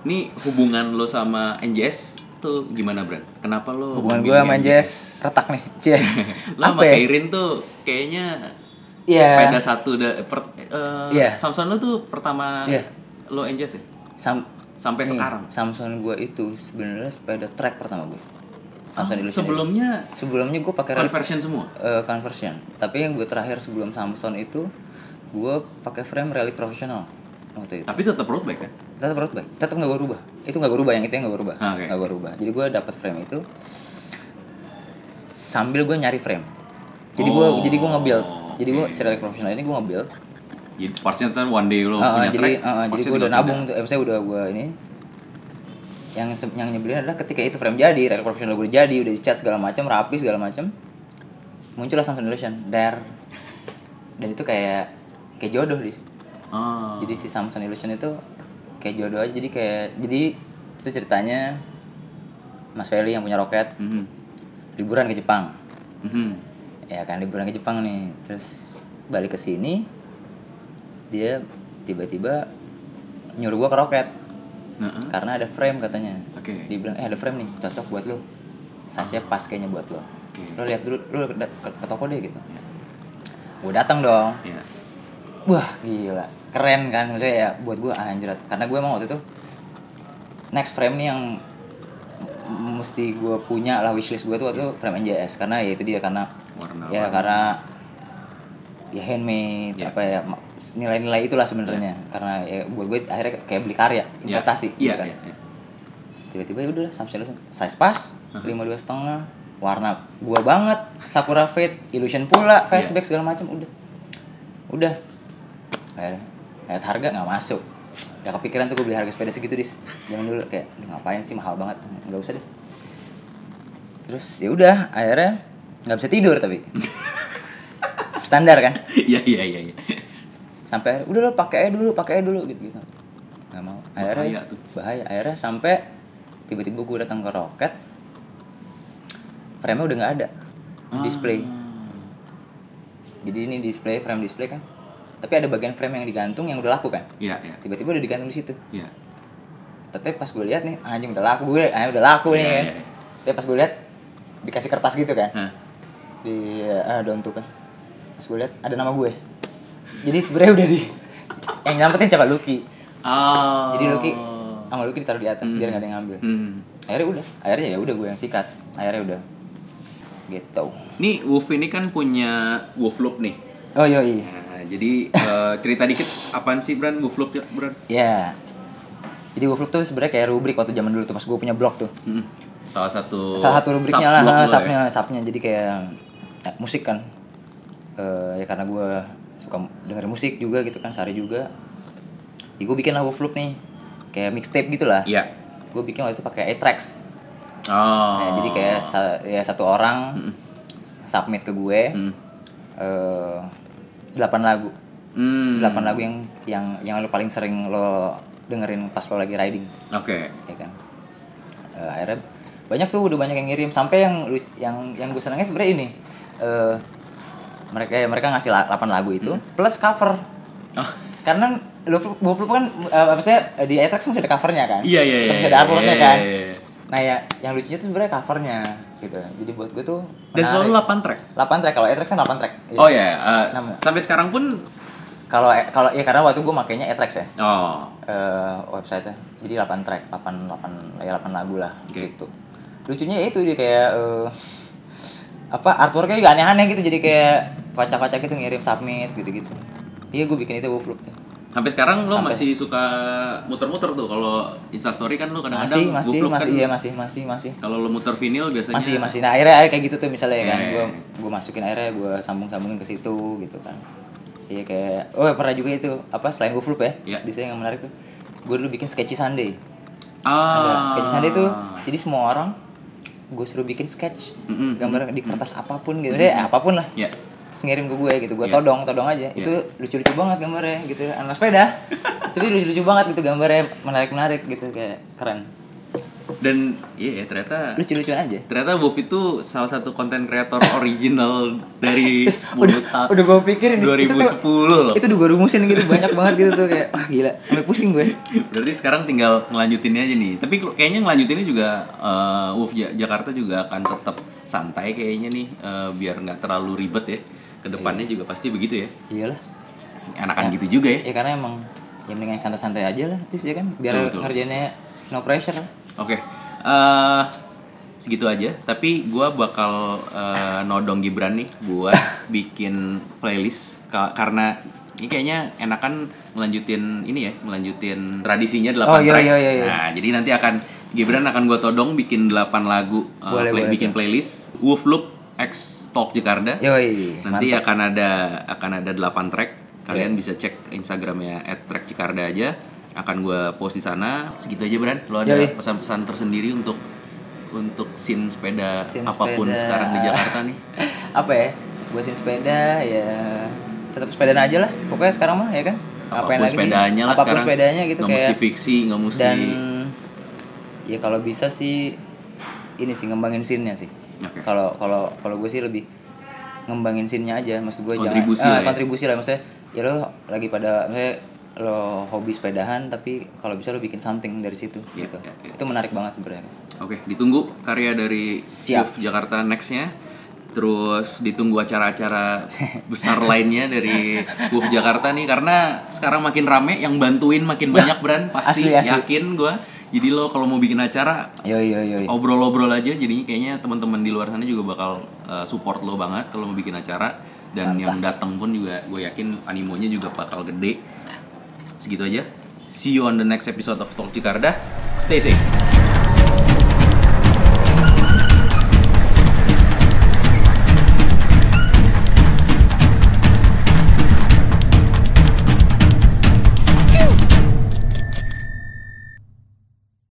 Nih hubungan lo sama NJS tuh gimana, Bran? Kenapa lo hubungan gue sama Jess retak nih cie Lo sama ya Kairin tuh kayaknya Iya. sepeda satu da, per, eh, Iya. Samson lo tuh pertama Iya. lo NJS ya? Sam Sampai nih, sekarang. Samsung gue itu sebenarnya sepeda track pertama gue Oh, Samsung Illusion sebelumnya ini. sebelumnya gue pakai conversion semua. eh, conversion. Tapi yang gue terakhir sebelum Samsung itu gue pakai frame rally profesional waktu itu. Tapi tetap road bike kan? tetap road bike. Tetap nggak gue rubah. Itu nggak gue rubah yang itu yang nggak gue rubah. Ah, nggak gue rubah. Jadi gue dapat frame itu sambil gue nyari frame. Jadi gue Oh, jadi gue nge-build. Jadi gue oke. si rally profesional ini gue nge-build Jadi partsnya ntar one day lo ah, punya jadi track. ah, jadi gue udah nabung tuh, saya udah gue ini yang yang nyebelin adalah ketika itu frame jadi, rel profesional gue udah jadi, udah dicat segala macam, rapi segala macam, muncullah Samsung Illusion, dar, dan itu kayak kayak jodoh dis. Ah. Jadi si Samsung Illusion itu kayak jodoh aja, jadi kayak jadi itu ceritanya Mas Feli yang punya roket Mhm. liburan ke Jepang, Mhm. ya kan liburan ke Jepang nih, terus balik ke sini dia tiba-tiba nyuruh gua ke roket. Nah, karena ada frame katanya. Oke. dia bilang eh ada frame nih cocok buat lo size pas kayaknya buat lo Oke. lo lihat dulu lo ke, toko deh gitu. Gue datang dong. Ya. wah gila. Keren kan maksudnya ya buat gue anjir. Karena gue emang waktu itu next frame nih yang mesti gue punya lah wishlist gue tuh waktu itu frame NJS karena ya itu dia karena Warna. ya karena ya handmade Ya. apa ya nilai-nilai itulah sebenarnya. Karena ya buat gue akhirnya kayak beli karya investasi Iya, gitu kan. iya, iya. tiba-tiba ya udah Samsung size pas lima dua setengah warna gua banget Sakura Fade Illusion pula Iya. fastback segala macam udah. Udah. Akhirnya lihat harga nggak masuk. Gak kepikiran tuh gue beli harga sepeda segitu dis. Zaman dulu kayak "Duh, ngapain sih mahal banget. Nggak usah deh. Terus ya udah akhirnya nggak bisa tidur tapi. Standar kan? Iya, iya, iya, iya. Sampai udah lo pakai aja dulu pakai aja dulu gitu gitu nggak mau. Akhirnya Bahaya tuh. bahaya. Akhirnya sampai tiba-tiba gue datang ke roket frame-nya udah nggak ada. Ah. display. Jadi ini display frame display kan. Tapi ada bagian frame yang digantung yang udah laku kan? Iya, iya. tiba-tiba udah digantung di situ. Iya. tapi pas gue lihat nih anjing udah laku gue. Ah, udah laku nih Iya, kan. iya, iya. tapi pas gue lihat dikasih kertas gitu kan. Di ah, daun tuh kan. Pas gue lihat ada nama gue jadi sebenarnya udah di yang nyampetin siapa? Lucky. Oh. jadi Lucky sama Lucky ditaruh di atas biar nggak ada yang ngambil. Hmm. akhirnya udah akhirnya ya udah gue yang sikat. Akhirnya udah. Gitu. Nih Wolf ini kan punya Wolf Loop nih. oh iya iya. Nah, jadi eh, cerita dikit apaan sih Bran? Wolf Loop ya, Bran? ya jadi Wolfloop tuh sebenarnya kayak rubrik waktu zaman dulu tuh pas gue punya blog tuh. Hmm. Salah satu salah satu rubriknya sub-blog lah ya? subnya subnya. Jadi kayak ya, musik kan. Eh, ya karena gue suka dengerin musik juga gitu kan sehari juga ya gue bikin lah Wolfloop nih kayak mixtape gitu lah Iya. gue bikin waktu itu pakai A-Tracks Oh. Nah, jadi kayak sa- ya satu orang Mm. submit ke gue Hmm. eh, delapan lagu Hmm. delapan lagu yang yang yang lo paling sering lo dengerin pas lo lagi riding Oke. ya kan Eh, akhirnya banyak tuh udah banyak yang ngirim sampai yang yang yang gue senangnya sebenarnya ini eh mereka ya mereka ngasih la- 8 lagu itu plus cover. Oh. Karena Wolf kan eh, apa sih di iTracks masih ada covernya kan? Iya iya iya. Masih ada artworknya iya, kan? iya, iya. Nah ya, yang lucunya tuh sebenarnya covernya gitu. Jadi buat gue tuh Dan menarik. selalu 8 track. 8 track kalau iTracks kan 8 track. Iya. Oh ya, eh, Nama. sampai sekarang pun Kalau kalau ya karena waktu gue makainya iTracks ya. oh eh website-nya. Jadi 8 track, 8 8 ya 8 lagu lah Oke. gitu. Lucunya ya itu dia kayak eh, apa artworknya juga aneh-aneh gitu jadi kayak kocak-kocak gitu ngirim submit gitu-gitu. Iya gue bikin itu Wolfloop tuh. sampai sekarang lo Sampai. masih suka muter-muter tuh kalau Instastory kan lo kadang-kadang Masih masih masih kan iya masih masih masih. kalau lo muter vinyl biasanya Masih masih nah akhirnya, akhirnya kayak gitu tuh misalnya ya kan gue iya. gue masukin akhirnya gue sambung-sambungin ke situ gitu kan. Iya kayak oh pernah juga itu apa selain Wolfloop ya. Iya. Di sini yang menarik tuh gue dulu bikin sketchy Sunday. ah ada sketch Sunday tuh jadi semua orang gue suruh bikin sketch Mm-mm. gambar di kertas apa pun gitu. Maksudnya, apa pun lah. Ya terus ngirim ke gue gitu gue Iya. todong todong aja. Itu lucu-lucu banget gambarnya gitu. Anak sepeda. Tapi lucu-lucu banget gitu gambarnya. Menarik-menarik gitu kayak keren dan iya ya, ternyata lucu-lucuan aja ternyata Wolf itu salah satu konten kreator original dari 10 tahun udah gue pikirin 2010 itu tuh loh itu udah gue rumusin gitu banyak banget gitu tuh kayak wah gila sampai pusing gue Berarti sekarang tinggal ngelanjutinnya aja nih. Tapi kayaknya ngelanjutinnya juga eh, Wolf Ja- Jakarta juga akan tetap santai kayaknya nih eh, biar nggak terlalu ribet ya. Ke depannya juga pasti begitu ya. iyalah Enakan gitu juga ya. ya karena emang ya mendingan santai-santai aja lah terus ya kan biar Betul, betul. ngerjainnya no pressure lah Oke. Eh, segitu aja. Tapi gua bakal eh, nodong Gibran nih buat bikin playlist Ka- karena ini kayaknya enakan melanjutin ini ya, melanjutin tradisinya 8 Oh, iya, track. iya, iya, iya. Nah, jadi nanti akan Gibran akan gua todong bikin 8 lagu eh, Boleh, play- boleh bikin playlist Wolf Loop X Talk Jakarta. yoi Nanti mantap. akan ada akan ada 8 track. Kalian Iya. bisa cek Instagramnya @trackjakarta aja. Akan gue post di sana. Segitu aja Bran. Lo ada pesan-pesan tersendiri untuk untuk scene sepeda Scene apa pun sepeda. sekarang di Jakarta nih. apa ya buat sin sepeda ya tetap sepedaan aja lah pokoknya sekarang mah ya kan Apa pun Ngapain lagi sih? sepedanya lah apa pun sekarang. sepedanya gitu nggak mesti fiksi, nggak mesti. dan ya kalau bisa sih ini sih ngembangin scene-nya sih kalau kalau kalau gue sih lebih ngembangin scene-nya aja maksud gue Kontribusi jangan lah ah, ya. kontribusi lah maksudnya ya lo lagi pada maksudnya lo hobi sepedahan tapi kalau bisa lo bikin something dari situ Iya, gitu iya, iya. itu menarik banget sebenarnya Oke, ditunggu karya dari Siap. Jakarta next-nya. Terus ditunggu acara-acara besar lainnya dari Wolf Jakarta nih karena sekarang makin rame yang bantuin makin banyak Bran pasti asli, asli. yakin gua. Jadi lo kalau mau bikin acara yo yo yo yo. obrol-obrol aja jadinya kayaknya teman-teman di luar sana juga bakal uh, support lo banget kalau mau bikin acara dan yang datang pun juga gue yakin animonya juga bakal gede. Segitu aja. See you on the next episode of Talk Jakarta. Stay safe.